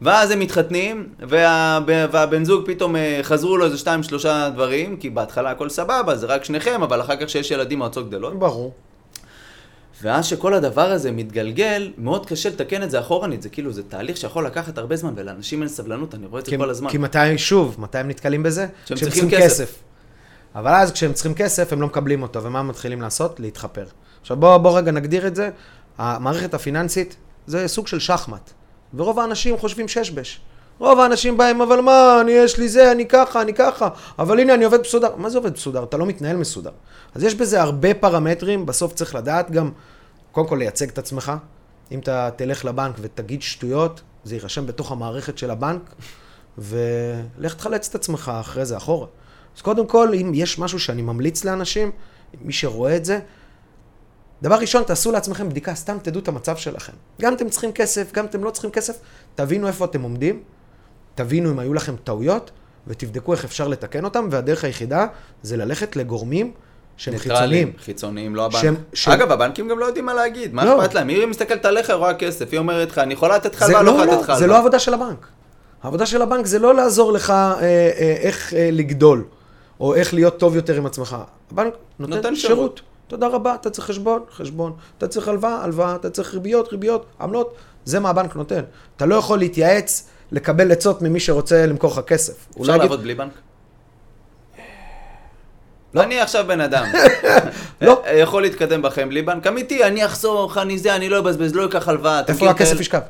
ואז הם מתחתנים, וה, והבן זוג פתאום uh, חזרו לו איזה 2-3 דברים, כי בהתחלה הכל סבבה, זה רק שניכם, אבל אחר כך שיש ילדים מועצות גדולות. ברור. ואז שכל הדבר הזה מתגלגל, מאוד קשה לתקן את זה אחורנית, זה כאילו, זה תהליך שיכול לקחת הרבה זמן, ולאנשים אין סבלנות, אני רואה את זה כל הזמן. כי מתי, שוב, מתי הם נתקלים בזה? כשהם צריכים כסף. כסף. אבל אז כשהם צריכים כסף, הם לא מקבלים אותו, ומה הם מתחילים לעשות? להתחפר. עכשיו בואו בוא רגע נגדיר את זה, המערכת הפיננסית זה סוג של שחמט, ורוב האנשים חושבים ששבש. רוב האנשים באים, אבל מה, אני יש לי זה, אני ככה, אני ככה, אבל הנה אני עובד מסודר. מה זה עובד מסודר? אתה לא מתנהל מסודר. אז יש בזה הרבה פרמטרים, בסוף צריך לדעת גם, קודם כל לייצג את עצמך. אם אתה תלך לבנק ותגיד שטויות, זה יירשם בתוך המערכת של הבנק, ולך תחלץ את עצמך אחרי זה אחורה. אז קודם כל, אם יש משהו שאני ממליץ לאנשים, מי שרואה את זה, דבר ראשון, תעשו לעצמכם בדיקה, סתם תדעו את המצב שלכם. גם אתם צריכים כסף, גם אתם לא צריכים כסף, תבינו איפה אתם עומדים, תבינו אם היו לכם טעויות, ותבדקו איך אפשר לתקן אותם, והדרך היחידה זה ללכת לגורמים שהם חיצוניים. חיצוניים, לא הבנקים. אגב, הבנקים גם לא יודעים מה להגיד, מה לא. אכפת להם? היא מסתכלת עליך, רואה כסף, היא אומרת לך, אני יכולה לתת לך הלוואה, לא יכולה לתת לך הלוואה. זה לא עבודה של הבנק. העבודה של הבנק זה לא לעזור לך אה, אה, איך אה, לגדול, או איך להיות טוב יותר עם עצמך. הבנק נותן, נותן שירות. שירות. תודה רבה, אתה צריך חשבון, חשבון. אתה צריך הלוואה, הלוואה. אתה צריך ריביות, ריביות, עמלות. זה מה הבנק נותן. אתה לא יכול להתייעץ לקבל עצות ממי שרוצה למכור לך כסף. אפשר לעבוד בלי בנק? לא. אני עכשיו בן אדם. [LAUGHS] לא. אה, יכול להתקדם בחיים בלי בנק. אמיתי, אני אחסוך, אני זה, אני לא אבזבז, לא אקח הלוואה. איפה הכסף ישכב?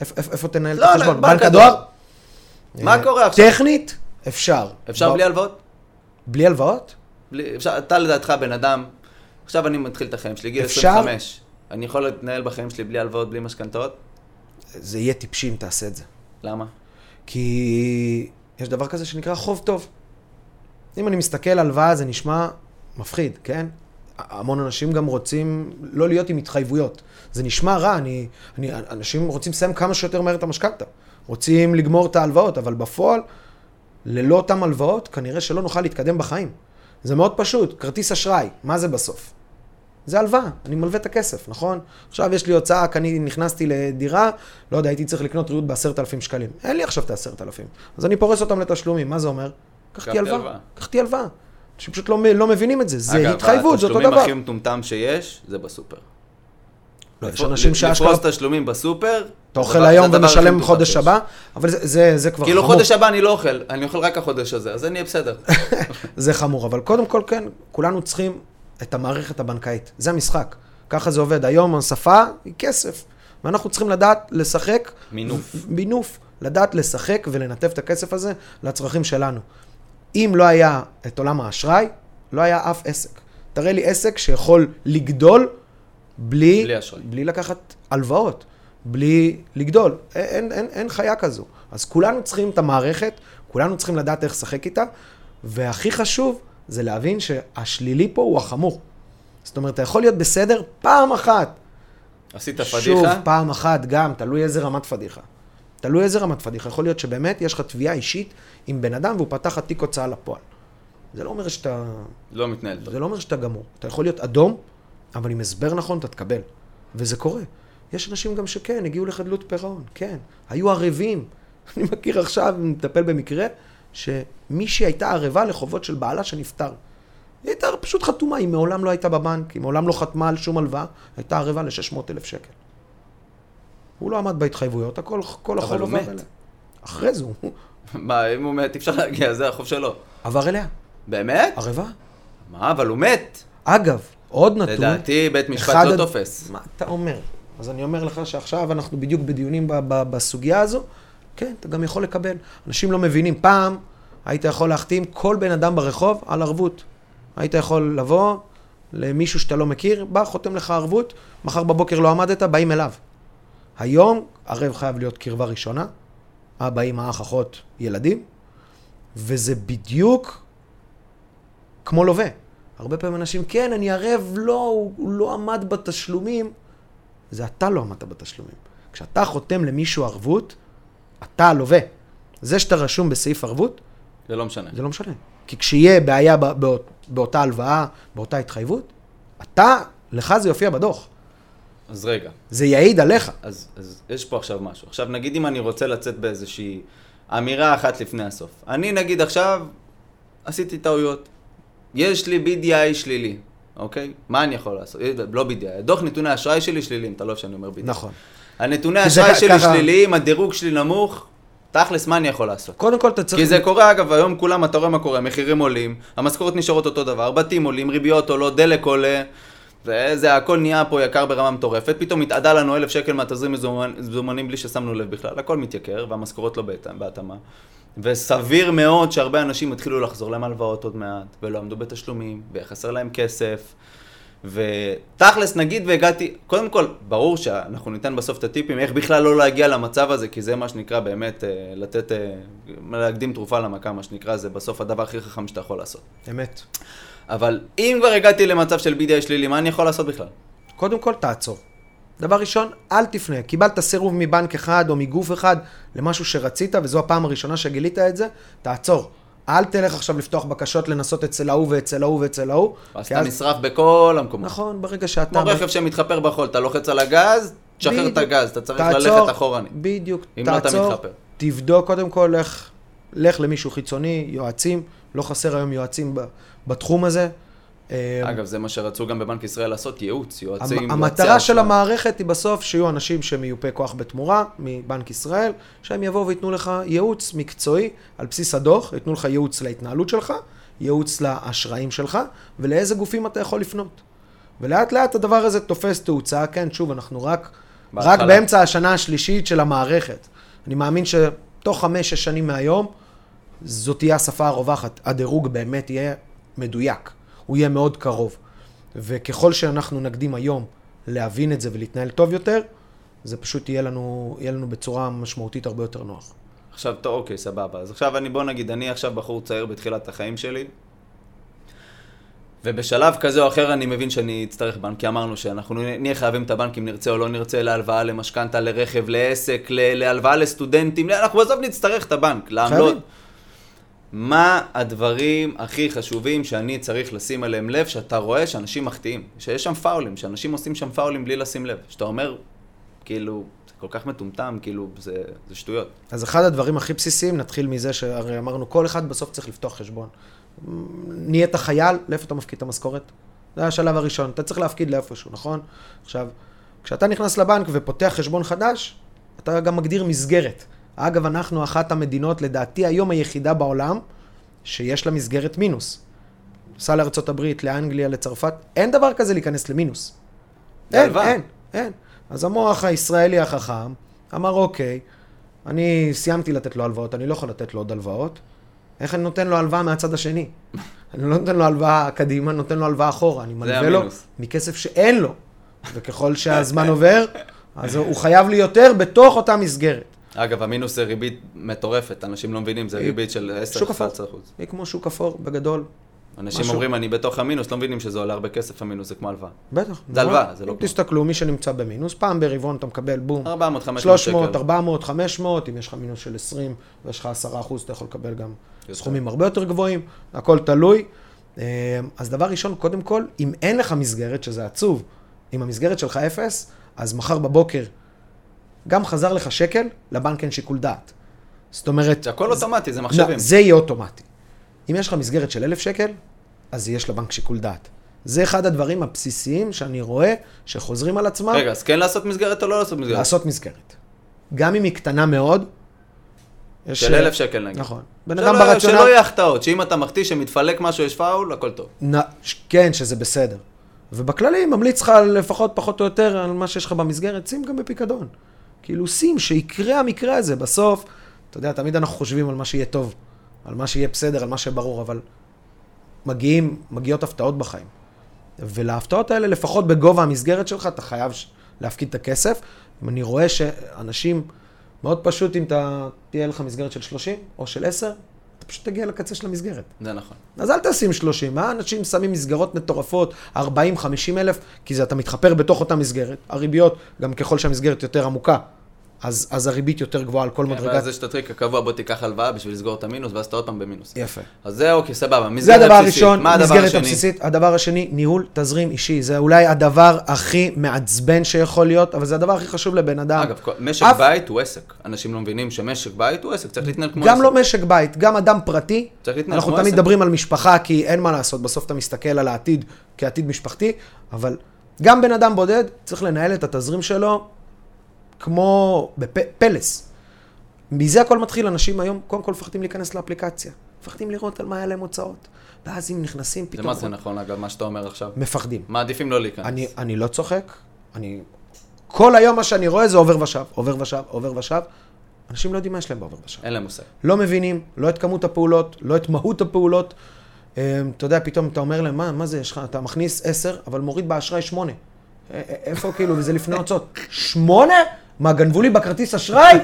איפה תנהל את לא, החשבון? בנק הדואר? מה קורה עכשיו? טכנית, אפשר. אפשר בלי הלוואות? בלי הלוואות? אתה לדעתך בן אדם, עכשיו אני מתחיל את החיים שלי, גיל 25. אני יכול להתנהל בחיים שלי בלי הלוואות, בלי משכנתאות? זה יהיה טיפשי אם תעשה את זה. למה? כי יש דבר כזה שנקרא חוב טוב. אם אני מסתכל על הלוואה זה נשמע מפחיד, כן? המון אנשים גם רוצים לא להיות עם התחייבויות. זה נשמע רע, אני, אני, אנשים רוצים לסיים כמה שיותר מהר את המשכנתה. רוצים לגמור את ההלוואות, אבל בפועל, ללא אותן הלוואות, כנראה שלא נוכל להתקדם בחיים. זה מאוד פשוט, כרטיס אשראי, מה זה בסוף? זה הלוואה, אני מלווה את הכסף, נכון? עכשיו יש לי הוצאה, כי אני נכנסתי לדירה, לא יודע, הייתי צריך לקנות ריהוט בעשרת אלפים שקלים. אין לי עכשיו את העשרת אלפים. אז אני פורס אותם לתשלומים, מה זה אומר? קחתי הלוואה. קחתי הלוואה. אנשים פשוט לא, לא מבינים את זה, זה אגב, התחייבות, זה אותו דבר. אגב, התשלומים הכי מטומטם שיש, זה בסופר. לא, יש אנשים שאשכרה... לפרוס תשלומים בסופר, אתה אוכל היום ומשלם חודש הבא, אבל זה, זה, זה כבר כאילו חמור. כאילו חודש הבא אני לא אוכל, אני אוכל רק החודש הזה, אז זה נהיה בסדר. [LAUGHS] זה חמור, אבל קודם כל כן, כולנו צריכים את המערכת הבנקאית. זה המשחק. ככה זה עובד. היום השפה היא כסף, ואנחנו צריכים לדעת לשחק... מינוף. מינוף. לדעת לשחק ולנתב את הכסף הזה לצרכים שלנו. אם לא היה את עולם האשראי, לא היה אף עסק. תראה לי עסק שיכול לגדול בלי, בלי, בלי לקחת הלוואות, בלי לגדול. אין, אין, אין חיה כזו. אז כולנו צריכים את המערכת, כולנו צריכים לדעת איך לשחק איתה, והכי חשוב זה להבין שהשלילי פה הוא החמור. זאת אומרת, אתה יכול להיות בסדר פעם אחת. עשית פדיחה? שוב, פעם אחת גם, תלוי איזה רמת פדיחה. תלוי איזה רמת פדיחה. יכול להיות שבאמת יש לך תביעה אישית עם בן אדם והוא פתח תיק הוצאה לפועל. זה לא אומר שאתה... לא מתנהל. זה לא אומר שאתה גמור. אתה יכול להיות אדום, אבל עם הסבר נכון אתה תקבל. וזה קורה. יש אנשים גם שכן, הגיעו לחדלות פירעון, כן. היו ערבים, [LAUGHS] אני מכיר עכשיו, מטפל במקרה, שמישהי הייתה ערבה לחובות של בעלה שנפטר. היא הייתה פשוט חתומה, היא מעולם לא הייתה בבנק, היא מעולם לא חתמה על שום הלוואה, הייתה ערבה ל-600 אלף שקל. הוא לא עמד בהתחייבויות, הכל, כל אבל החוב הוא עבר מת. אליה. אחרי זה הוא [LAUGHS] מה, אם הוא מת, אי אפשר להגיע, זה החוב שלו. עבר אליה, באמת? ערבה. מה, אבל הוא מת. אגב, עוד נתון... לדעתי, בית משפט לא הד- תופס. מה אתה אומר? אז אני אומר לך שעכשיו אנחנו בדיוק בדיונים ב- ב- בסוגיה הזו, כן, אתה גם יכול לקבל. אנשים לא מבינים. פעם היית יכול להחתים כל בן אדם ברחוב על ערבות. היית יכול לבוא למישהו שאתה לא מכיר, בא, חותם לך ערבות, מחר בבוקר לא עמדת, באים אליו. היום ערב חייב להיות קרבה ראשונה, אבא, אמא, אח, אחות, ילדים, וזה בדיוק כמו לווה. הרבה פעמים אנשים, כן, אני ערב, לא, הוא, הוא לא עמד בתשלומים. זה אתה לא עמדת בתשלומים. כשאתה חותם למישהו ערבות, אתה הלווה. זה שאתה רשום בסעיף ערבות, זה לא משנה. זה לא משנה. כי כשיהיה בעיה בא- באות, באותה הלוואה, באותה התחייבות, אתה, לך זה יופיע בדוח. אז רגע, זה יעיד עליך. אז, אז יש פה עכשיו משהו. עכשיו, נגיד אם אני רוצה לצאת באיזושהי אמירה אחת לפני הסוף. אני נגיד עכשיו עשיתי טעויות. יש לי BDI שלילי, אוקיי? מה אני יכול לעשות? לא BDI, דוח נתוני האשראי שלי שלילי, אם אתה לא אוהב שאני אומר BDI. נכון. הנתוני האשראי שלי ככה- שליליים, הדירוג שלי נמוך, תכלס, מה אני יכול לעשות? קודם כל אתה צריך... כי זה קורה, אגב, היום כולם, אתה רואה מה קורה, מחירים עולים, המשכורות נשארות אותו דבר, בתים עולים, ריביות עולות, דלק עולה, וזה הכל נהיה פה יקר ברמה מטורפת, פתאום מתאדה לנו אלף שקל מהתזרים מזומנים בלי ששמנו לב בכלל, הכל מתייקר, והמשכורות לא בהתאמה. וסביר מאוד שהרבה אנשים יתחילו לחזור להם הלוואות עוד מעט, ולא עמדו בתשלומים, ויחסר להם כסף. ותכלס, נגיד והגעתי, קודם כל, ברור שאנחנו ניתן בסוף את הטיפים, איך בכלל לא להגיע למצב הזה, כי זה מה שנקרא באמת, אה, לתת, אה, להקדים תרופה למכה, מה שנקרא, זה בסוף הדבר הכי חכם שאתה יכול לעשות. אמת. אבל אם כבר הגעתי למצב של BDI שלילי, מה אני יכול לעשות בכלל? קודם כל תעצור. דבר ראשון, אל תפנה. קיבלת סירוב מבנק אחד או מגוף אחד למשהו שרצית, וזו הפעם הראשונה שגילית את זה, תעצור. אל תלך עכשיו לפתוח בקשות לנסות אצל ההוא ואצל ההוא ואצל ההוא. כי אתה נשרף בכל המקומות. נכון, ברגע שאתה... כמו רכב שמתחפר בחול, אתה לוחץ על הגז, תשחרר את. הגז, אתה צריך תעצור, ללכת אחורנית. בדיוק, אם לא, אתה תעצור, מתחפר. תבדוק קודם כל, לך, לך למישהו חיצוני, יועצים, לא חסר היום יועצים בתחום הזה. אה, אגב, זה מה שרצו גם בבנק ישראל לעשות, ייעוץ, יועצים, המ- יועצי המטרה של. המערכת היא בסוף שיהיו אנשים שמיופי כוח בתמורה מבנק ישראל, שהם יבואו וייתנו לך ייעוץ מקצועי על בסיס הדוח, ייתנו לך ייעוץ להתנהלות שלך, ייעוץ לאשראים שלך, ולאיזה גופים אתה יכול לפנות. ולאט לאט הדבר הזה תופס תאוצה, כן, שוב, אנחנו רק, רק. באמצע השנה השלישית של המערכת. אני מאמין שתוך חמש-שש שנים מהיום, זאת תהיה השפה הרווחת. הדירוג באמת יהיה מדויק, הוא יהיה מאוד קרוב. וככל שאנחנו נקדים היום להבין את זה ולהתנהל טוב יותר, זה פשוט יהיה לנו, יהיה לנו בצורה משמעותית הרבה יותר נוח. עכשיו, טוב, אוקיי, סבבה. אז עכשיו אני, בוא נגיד, אני עכשיו בחור צעיר בתחילת החיים שלי, ובשלב כזה או אחר אני מבין שאני אצטרך בנק, כי אמרנו שאנחנו נהיה חייבים את הבנק אם נרצה או לא נרצה, להלוואה, למשכנתה, לרכב, לעסק, ל- להלוואה לסטודנטים, אנחנו בסוף נצטרך את הבנק, לעמלות. חייבים. מה הדברים הכי חשובים שאני צריך לשים עליהם לב, שאתה רואה שאנשים מחטיאים, שיש שם פאולים, שאנשים עושים שם פאולים בלי לשים לב, שאתה אומר, כאילו, זה כל כך מטומטם, כאילו, זה, זה שטויות. אז אחד הדברים הכי בסיסיים, נתחיל מזה שהרי אמרנו, כל אחד בסוף צריך לפתוח חשבון. נהיית חייל, לאיפה אתה מפקיד את המשכורת? זה השלב הראשון, אתה צריך להפקיד לאיפשהו, נכון? עכשיו, כשאתה נכנס לבנק ופותח חשבון חדש, אתה גם מגדיר מסגרת. אגב, אנחנו אחת המדינות, לדעתי היום היחידה בעולם, שיש לה מסגרת מינוס. סע לארצות הברית, לאנגליה, לצרפת, אין דבר כזה להיכנס למינוס. אין. אין, אין. אז המוח הישראלי החכם אמר, אוקיי, אני סיימתי לתת לו הלוואות, אני לא יכול לתת לו עוד הלוואות. איך אני נותן לו הלוואה מהצד השני? [LAUGHS] אני לא נותן לו הלוואה קדימה, אני נותן לו הלוואה אחורה. אני מלווה לו. מכסף שאין לו. וככל [LAUGHS] שהזמן עובר, אז הוא חייב לי יותר בתוך אותה מסגרת. אגב, המינוס זה ריבית מטורפת, אנשים לא מבינים, זה ריבית של 10-11 שוק אפור. היא כמו שוק אפור, בגדול. אנשים משהו. אומרים, אני בתוך המינוס, לא מבינים שזה עולה הרבה כסף, המינוס זה כמו הלוואה. בטח. זה הלוואה, זה לא כמו. תסתכלו, מי שנמצא במינוס, פעם ברבעון אתה מקבל בום. 400, 500 300, שקל. 400, 500, אם יש לך מינוס של 20 ויש לך 10 אחוז, אתה יכול לקבל גם יותר. סכומים הרבה יותר גבוהים, הכל תלוי. אה, אז דבר ראשון, קודם כל, אם אין לך מסגרת, שזה עצוב, אם המסגרת שלך אפס, אז מחר בבוקר גם חזר לך שקל, לבנק אין שיקול דעת. זאת אומרת... זה הכל אוטומטי, זה מחשבים. לא, זה יהיה אוטומטי. אם יש לך מסגרת של אלף שקל, אז יש לבנק שיקול דעת. זה אחד הדברים הבסיסיים שאני רואה שחוזרים על עצמם. רגע, אז כן לעשות מסגרת או לא לעשות מסגרת? לעשות מסגרת. גם אם היא קטנה מאוד. יש- של אלף שקל נגיד. נכון. בן אדם ברציונל... שלא יהיה החטאות, שאם אתה מחטיא שמתפלק משהו, יש פאול, הכל טוב. נ... כן, שזה בסדר. ובכללי, ממליץ לך לפחות פחות או יותר על מה שיש לך במסגרת, שים גם בפיקדון. כאילו, שים, שיקרה המקרה הזה. בסוף, אתה יודע, תמיד אנחנו חושבים על מה שיהיה טוב, על מה שיהיה בסדר, על מה שברור, אבל מגיעים, מגיעות הפתעות בחיים. ולהפתעות האלה, לפחות בגובה המסגרת שלך, אתה חייב להפקיד את הכסף. אם אני רואה שאנשים, מאוד פשוט אם אתה, תהיה לך מסגרת של 30 או של 10, אתה פשוט תגיע לקצה של המסגרת. זה נכון. אז אל תשים 30, מה אנשים שמים מסגרות מטורפות, 40-50 אלף, כי זה אתה מתחפר בתוך אותה מסגרת. הריביות, גם ככל שהמסגרת יותר עמוקה, אז, אז הריבית יותר גבוהה על כל כן, מדרגת... ואז יש את הטריק הקבוע, בוא תיקח הלוואה בשביל לסגור את המינוס, ואז אתה עוד פעם במינוס. יפה. אז זה אוקיי, סבבה. זה מסגרת הדבר בסיסית. הראשון, מסגרת השני? הבסיסית. הדבר השני, ניהול תזרים אישי. זה אולי הדבר הכי מעצבן שיכול להיות, אבל זה הדבר הכי חשוב לבן אדם. אגב, משק אף- בית הוא עסק. אנשים לא מבינים שמשק בית הוא עסק, צריך להתנהל כמו גם עסק. לא משק בית, גם אדם פרטי. צריך להתנהל אנחנו כמו תמיד עסק. מדברים על משפחה, כי אין מה לעשות, בסוף אתה מסתכל על העתיד כעתיד משפחתי, אבל גם בן אדם בודד צריך לנהל את התזרים שלו כמו בפלס. מזה הכל מתחיל, אנשים היום קודם כל מפחדים להיכנס לאפליקציה. מפחדים לראות על מה היה להם הוצאות. ואז אם נכנסים זה פתאום... מה זה נכון, אגב, מה שאתה אומר עכשיו. מפחדים. מעדיפים לא להיכנס. אני, אני לא צוחק, אני... כל היום מה שאני רואה זה עובר ושב, עובר ושב, עובר ושב. אנשים לא יודעים מה יש להם בעובר ושב. אין להם מושג. לא מבינים, לא את כמות הפעולות, לא את מהות הפעולות. אה, אתה יודע, פתאום אתה אומר להם, מה, מה זה, יש לך, אתה מכניס עשר, אבל מוריד באשראי שמונה. אה, אה, איפה כאילו, וזה לפני הוצאות. שמונה? מה, גנבו לי בכרטיס אשראי?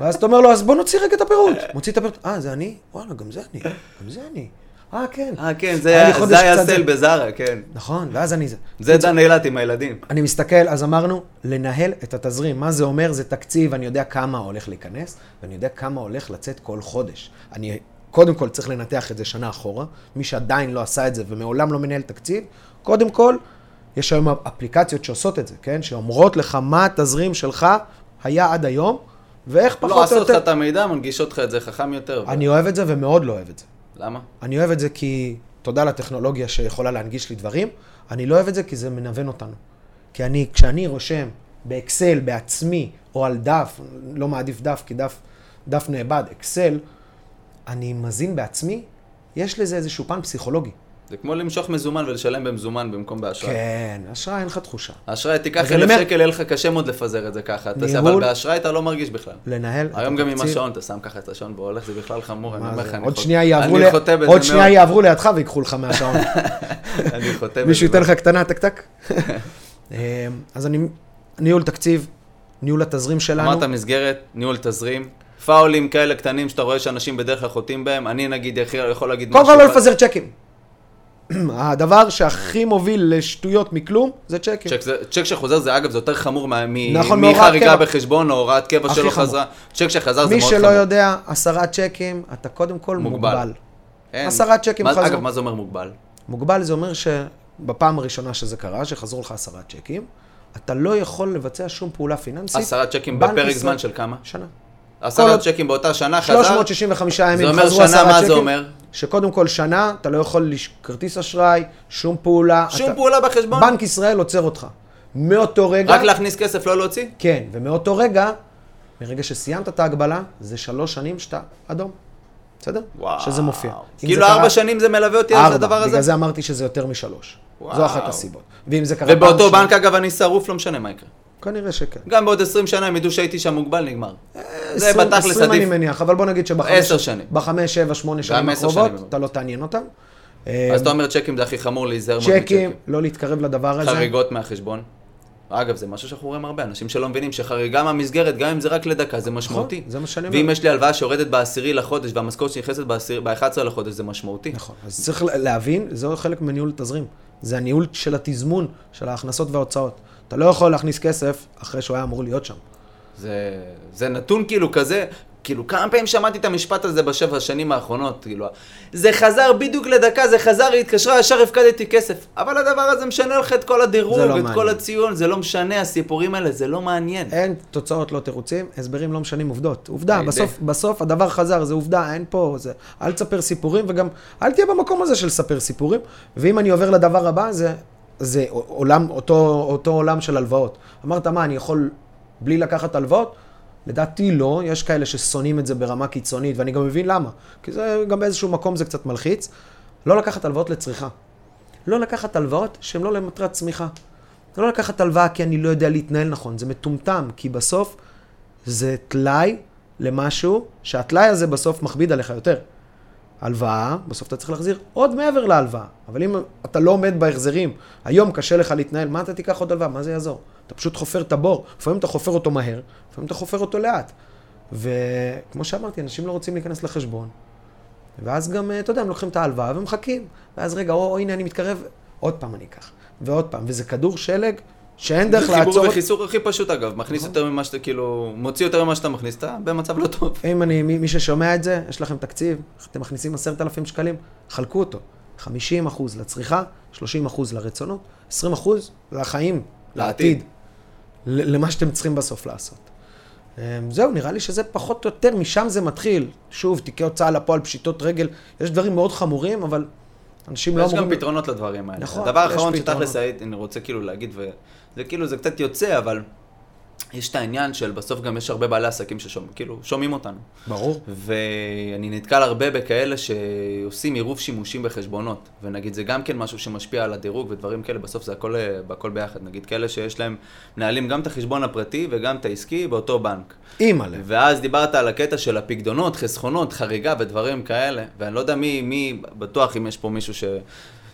ואז אתה אומר לו, אז בוא נוציא רגע את הפירוט. מוציא את הפירוט, אה, זה אני? וואלה, גם זה אני. גם זה אני. אה, כן. אה, כן, זה היה סל. בזארה, כן. נכון, ואז אני זה. זה דן אילת עם הילדים. אני מסתכל, אז אמרנו, לנהל את התזרים. מה זה אומר? זה תקציב, אני יודע כמה הולך להיכנס, ואני יודע כמה הולך לצאת כל חודש. אני קודם כל צריך לנתח את זה שנה אחורה. מי שעדיין לא עשה את זה ומעולם לא מנהל תקציב, קודם כל, יש היום אפליקציות שעושות את זה, כן? שאומרות לך מה התזרים שלך היה עד היום, ואיך פחות לא או עשו לך יותר... את המידע, מנגישות לך את זה חכם יותר. אני אוהב את זה ומאוד לא אוהב את זה. למה? אני אוהב את זה כי, תודה לטכנולוגיה שיכולה להנגיש לי דברים, אני לא אוהב את זה כי זה מנוון אותנו. כי אני, כשאני רושם באקסל בעצמי, או על דף, לא מעדיף דף, כי דף, דף נאבד, אקסל, אני מזין בעצמי, יש לזה איזשהו פן פסיכולוגי. זה כמו למשוך מזומן ולשלם במזומן במקום באשראי. כן, אשראי אין לך תחושה. אשראי, תיקח אלף אומר- שקל, יהיה לך קשה מאוד לפזר את זה ככה. ניהול- אבל באשראי אתה לא מרגיש בכלל. לנהל היום גם עם. השעון, אתה שם ככה את השעון והולך, זה בכלל חמור, אני אומר? לך, אני עוד שנייה יעברו ל- חוטא בזה עוד שנייה. יעברו לידך ויקחו לך מהשעון. [LAUGHS] אני חוטא בזה. מישהו ייתן. לך קטנה, טק טק. [LAUGHS] אמ, אז אני, ניהול תקציב, ניהול התזרים שלנו. אמרת מסגרת, ניהול תזרים, פאולים כאלה קטנים שאתה רואה שאנשים בדרך כלל חוטאים בהם, אני נגיד יכול להגיד קודם כל לא לפזר צ'קים. [CLEARS THROAT] הדבר שהכי מוביל לשטויות מכלום זה צ'קים. צ'ק, זה, צ'ק שחוזר זה אגב, זה יותר חמור מ- נכון, מחריגה. בחשבון או הוראת קבע שלא. חזרה. צ'ק שחזר זה מי מאוד שלא חמור. יודע, עשרה צ'קים, אתה קודם כל מוגבל. מוגבל. עשרה צ'קים חזרו. אגב, מה זה אומר מוגבל? מוגבל זה אומר שבפעם הראשונה שזה קרה, שחזרו לך עשרה צ'קים, אתה לא יכול לבצע שום פעולה פיננסית. עשרה צ'קים בפרק ישראל- זמן של כמה? שנה. עשרה צ'קים באותה שנה חזר? 365 ימים זה אומר חזרו שנה, עשרה מה צ'קים. זה אומר? שקודם כל שנה, אתה לא יכול לש... כרטיס אשראי, שום פעולה. שום אתה... פעולה בחשבון? בנק ישראל עוצר אותך. מאותו רגע... רק להכניס כסף, לא להוציא? כן, ומאותו רגע, מרגע שסיימת את ההגבלה, זה שלוש שנים שאתה אדום. בסדר? וואו. שזה מופיע. כאילו זה קרה- ארבע שנים זה מלווה אותי על ארבע, הדבר הזה? בגלל זה אמרתי שזה יותר משלוש. וואו. זו אחת הסיבות. ואם זה קרה ובאותו בנק אגב אני שרוף, לא משנה מה יקרה. כנראה שכן. גם בעוד 20 שנה הם ידעו שהייתי שם מוגבל, נגמר. זה עשרים- בתכלס עשרים אני עדיף. מניח, אבל בוא נגיד שבחמש... עשר שנים. בחמש, שבע, שמונה שנים עשר הקרובות. אתה לא תעניין אותם. אז אתה אומר צ'קים זה הכי חמור להיזהר מאוד צ'קים, מצ'קים. לא להתקרב לדבר הזה. חריגות מהחשבון. אגב, זה משהו שאנחנו רואים הרבה, אנשים שלא מבינים שחריגה מהמסגרת, גם אם זה רק לדקה, זה משמעותי. נכון, זה מה שאני אומר. ואם יש לי הלוואה שיורדת בעשירי לחודש, והמשכורת שנכנסת ב-11 לחודש, זה משמעותי. נכון, אז צריך להבין, זה חלק מניהול תזרים. זה הניהול של התזמון, של ההכנסות וההוצאות. אתה לא יכול להכניס כסף אחרי שהוא היה אמור להיות שם. זה, זה נתון כאילו כזה, כאילו, כמה פעמים שמעתי את המשפט הזה בשבע השנים האחרונות, כאילו, זה חזר בדיוק לדקה, זה חזר, היא התקשרה, ישר הפקדתי כסף. אבל הדבר הזה משנה לך את כל הדירוג, לא את מעניין. כל הציון, זה לא משנה, הסיפורים האלה, זה לא מעניין. אין תוצאות, לא תירוצים, הסברים לא משנים עובדות. עובדה, בסוף, בסוף הדבר חזר, זה עובדה, אין פה, זה... אל תספר סיפורים, וגם אל תהיה במקום הזה של לספר סיפורים. ואם אני עובר לדבר הבא, זה, זה עולם, אותו, אותו עולם של הלוואות. אמרת, מה, אני יכול בלי לקחת הלוואות? לדעתי לא, יש כאלה ששונאים את זה ברמה קיצונית, ואני גם מבין למה. כי זה גם באיזשהו מקום זה קצת מלחיץ. לא לקחת הלוואות לצריכה. לא לקחת הלוואות שהן לא למטרת צמיחה. לא לקחת הלוואה כי אני לא יודע להתנהל נכון, זה מטומטם, כי בסוף זה טלאי למשהו, שהטלאי הזה בסוף מכביד עליך יותר. הלוואה, בסוף אתה צריך להחזיר עוד מעבר להלוואה. אבל אם אתה לא עומד בהחזרים, היום קשה לך להתנהל, מה אתה תיקח עוד הלוואה? מה זה יעזור? אתה פשוט חופר את הבור. לפעמים אתה חופר אותו מהר, לפעמים אתה חופר אותו לאט. וכמו שאמרתי, אנשים לא רוצים להיכנס לחשבון. ואז גם, אתה יודע, הם לוקחים את ההלוואה ומחכים. ואז רגע, או, או הנה אני מתקרב, עוד פעם אני אקח. ועוד פעם. וזה כדור שלג שאין דרך זה לעצור... חיבור את- וחיסור הכי פשוט אגב, מכניס יותר ממה שאתה כאילו, מוציא יותר ממה שאתה מכניס, אתה במצב לא טוב. אם אני, מי, ששומע את זה, יש לכם תקציב, אתם מכניסים עשרת אלפים שקלים, חלקו אותו. 50 אחוז לצריכה, 30 אחוז לרצונות, 20 אחוז לחיים, לעתיד. למה שאתם צריכים בסוף לעשות. אמ, זהו, נראה לי שזה פחות או יותר, משם זה מתחיל. שוב, תיקי הוצאה לפועל, פשיטות רגל, יש דברים מאוד חמורים, אבל אנשים לא יש אמורים... גם פתרונות לדברים האלה. נכון, הדבר יש האחרון פתרונות. שתכלס הייתי- אני רוצה כאילו להגיד, וזה כאילו, זה קצת יוצא, אבל יש את העניין של בסוף גם יש הרבה בעלי עסקים ששומעים, כאילו, שומעים אותנו. ברור. ואני נתקל הרבה בכאלה שעושים עירוב שימושים בחשבונות, ונגיד זה גם כן משהו שמשפיע על הדירוג ודברים כאלה, בסוף זה הכל, הכל ביחד. נגיד כאלה שיש להם, מנהלים גם את החשבון הפרטי וגם את העסקי באותו בנק. אימא'לה. ואז דיברת על הקטע של הפקדונות, חסכונות, חריגה ודברים כאלה, ואני לא יודע מי, מי, בטוח אם יש פה מישהו ש,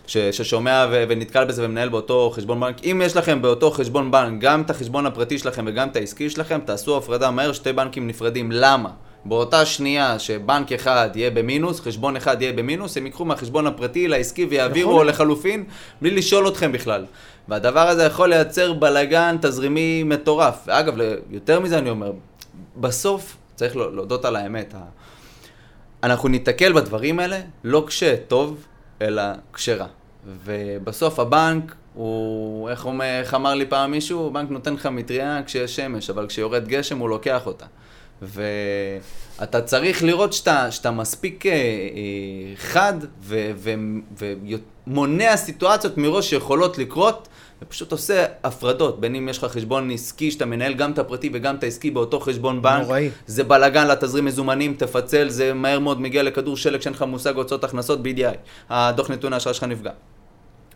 ש, ששומע ו, ונתקל בזה ומנהל באותו חשבון בנק. אם יש לכם באותו חשבון בנק גם את החשבון הפרטי שלכם וגם את העסקי שלכם, תעשו הפרדה מהר, שתי בנקים נפרדים. למה? באותה שנייה שבנק אחד יהיה במינוס, חשבון אחד יהיה במינוס, הם ייקחו מהחשבון הפרטי לעסקי ויעבירו יכול או לחלופין, בלי לשאול אתכם בכלל. והדבר הזה יכול לייצר בלאגן תזרימי מטורף. ואגב, יותר מזה אני אומר, בסוף צריך לה- להודות על האמת. אנחנו ניתקל בדברים האלה לא כשטוב, אלא כשרע. ובסוף הבנק הוא, איך, אומר, איך אמר לי פעם מישהו? בנק נותן לך מטריה כשיש שמש, אבל כשיורד גשם הוא לוקח אותה. ואתה צריך לראות שאתה, שאתה מספיק אה, אה, חד ומונע סיטואציות מראש שיכולות לקרות, ופשוט עושה הפרדות, בין אם יש לך חשבון עסקי שאתה מנהל גם את הפרטי וגם את העסקי באותו חשבון בנק, נוראי. זה בלאגן לתזרים מזומנים, תפצל, זה מהר מאוד מגיע לכדור שלג שאין לך מושג הוצאות הכנסות ב-EDI, הדוח נתון האשראי שלך נפגע.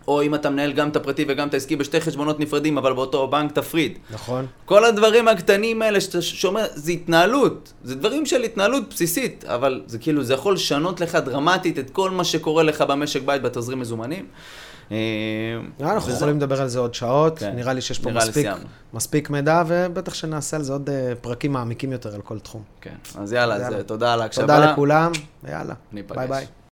או אם אתה מנהל גם את הפרטי וגם את העסקי בשתי חשבונות נפרדים, אבל באותו בנק תפריד. נכון. כל הדברים הקטנים האלה שאתה שומע, זה התנהלות, זה דברים של התנהלות בסיסית, אבל זה כאילו, זה יכול לשנות לך דרמטית את כל מה שקורה לך במשק בית בתזרים מזומנים. אה, אנחנו יכולים לדבר על זה עוד שעות, כן. נראה לי שיש פה מספיק, מידע, ובטח שנעשה על זה עוד אה, פרקים מעמיקים יותר על כל תחום. כן, אז יאללה. אה, תודה על ההקשבה. תודה לכולם, ויאללה. ביי ביי.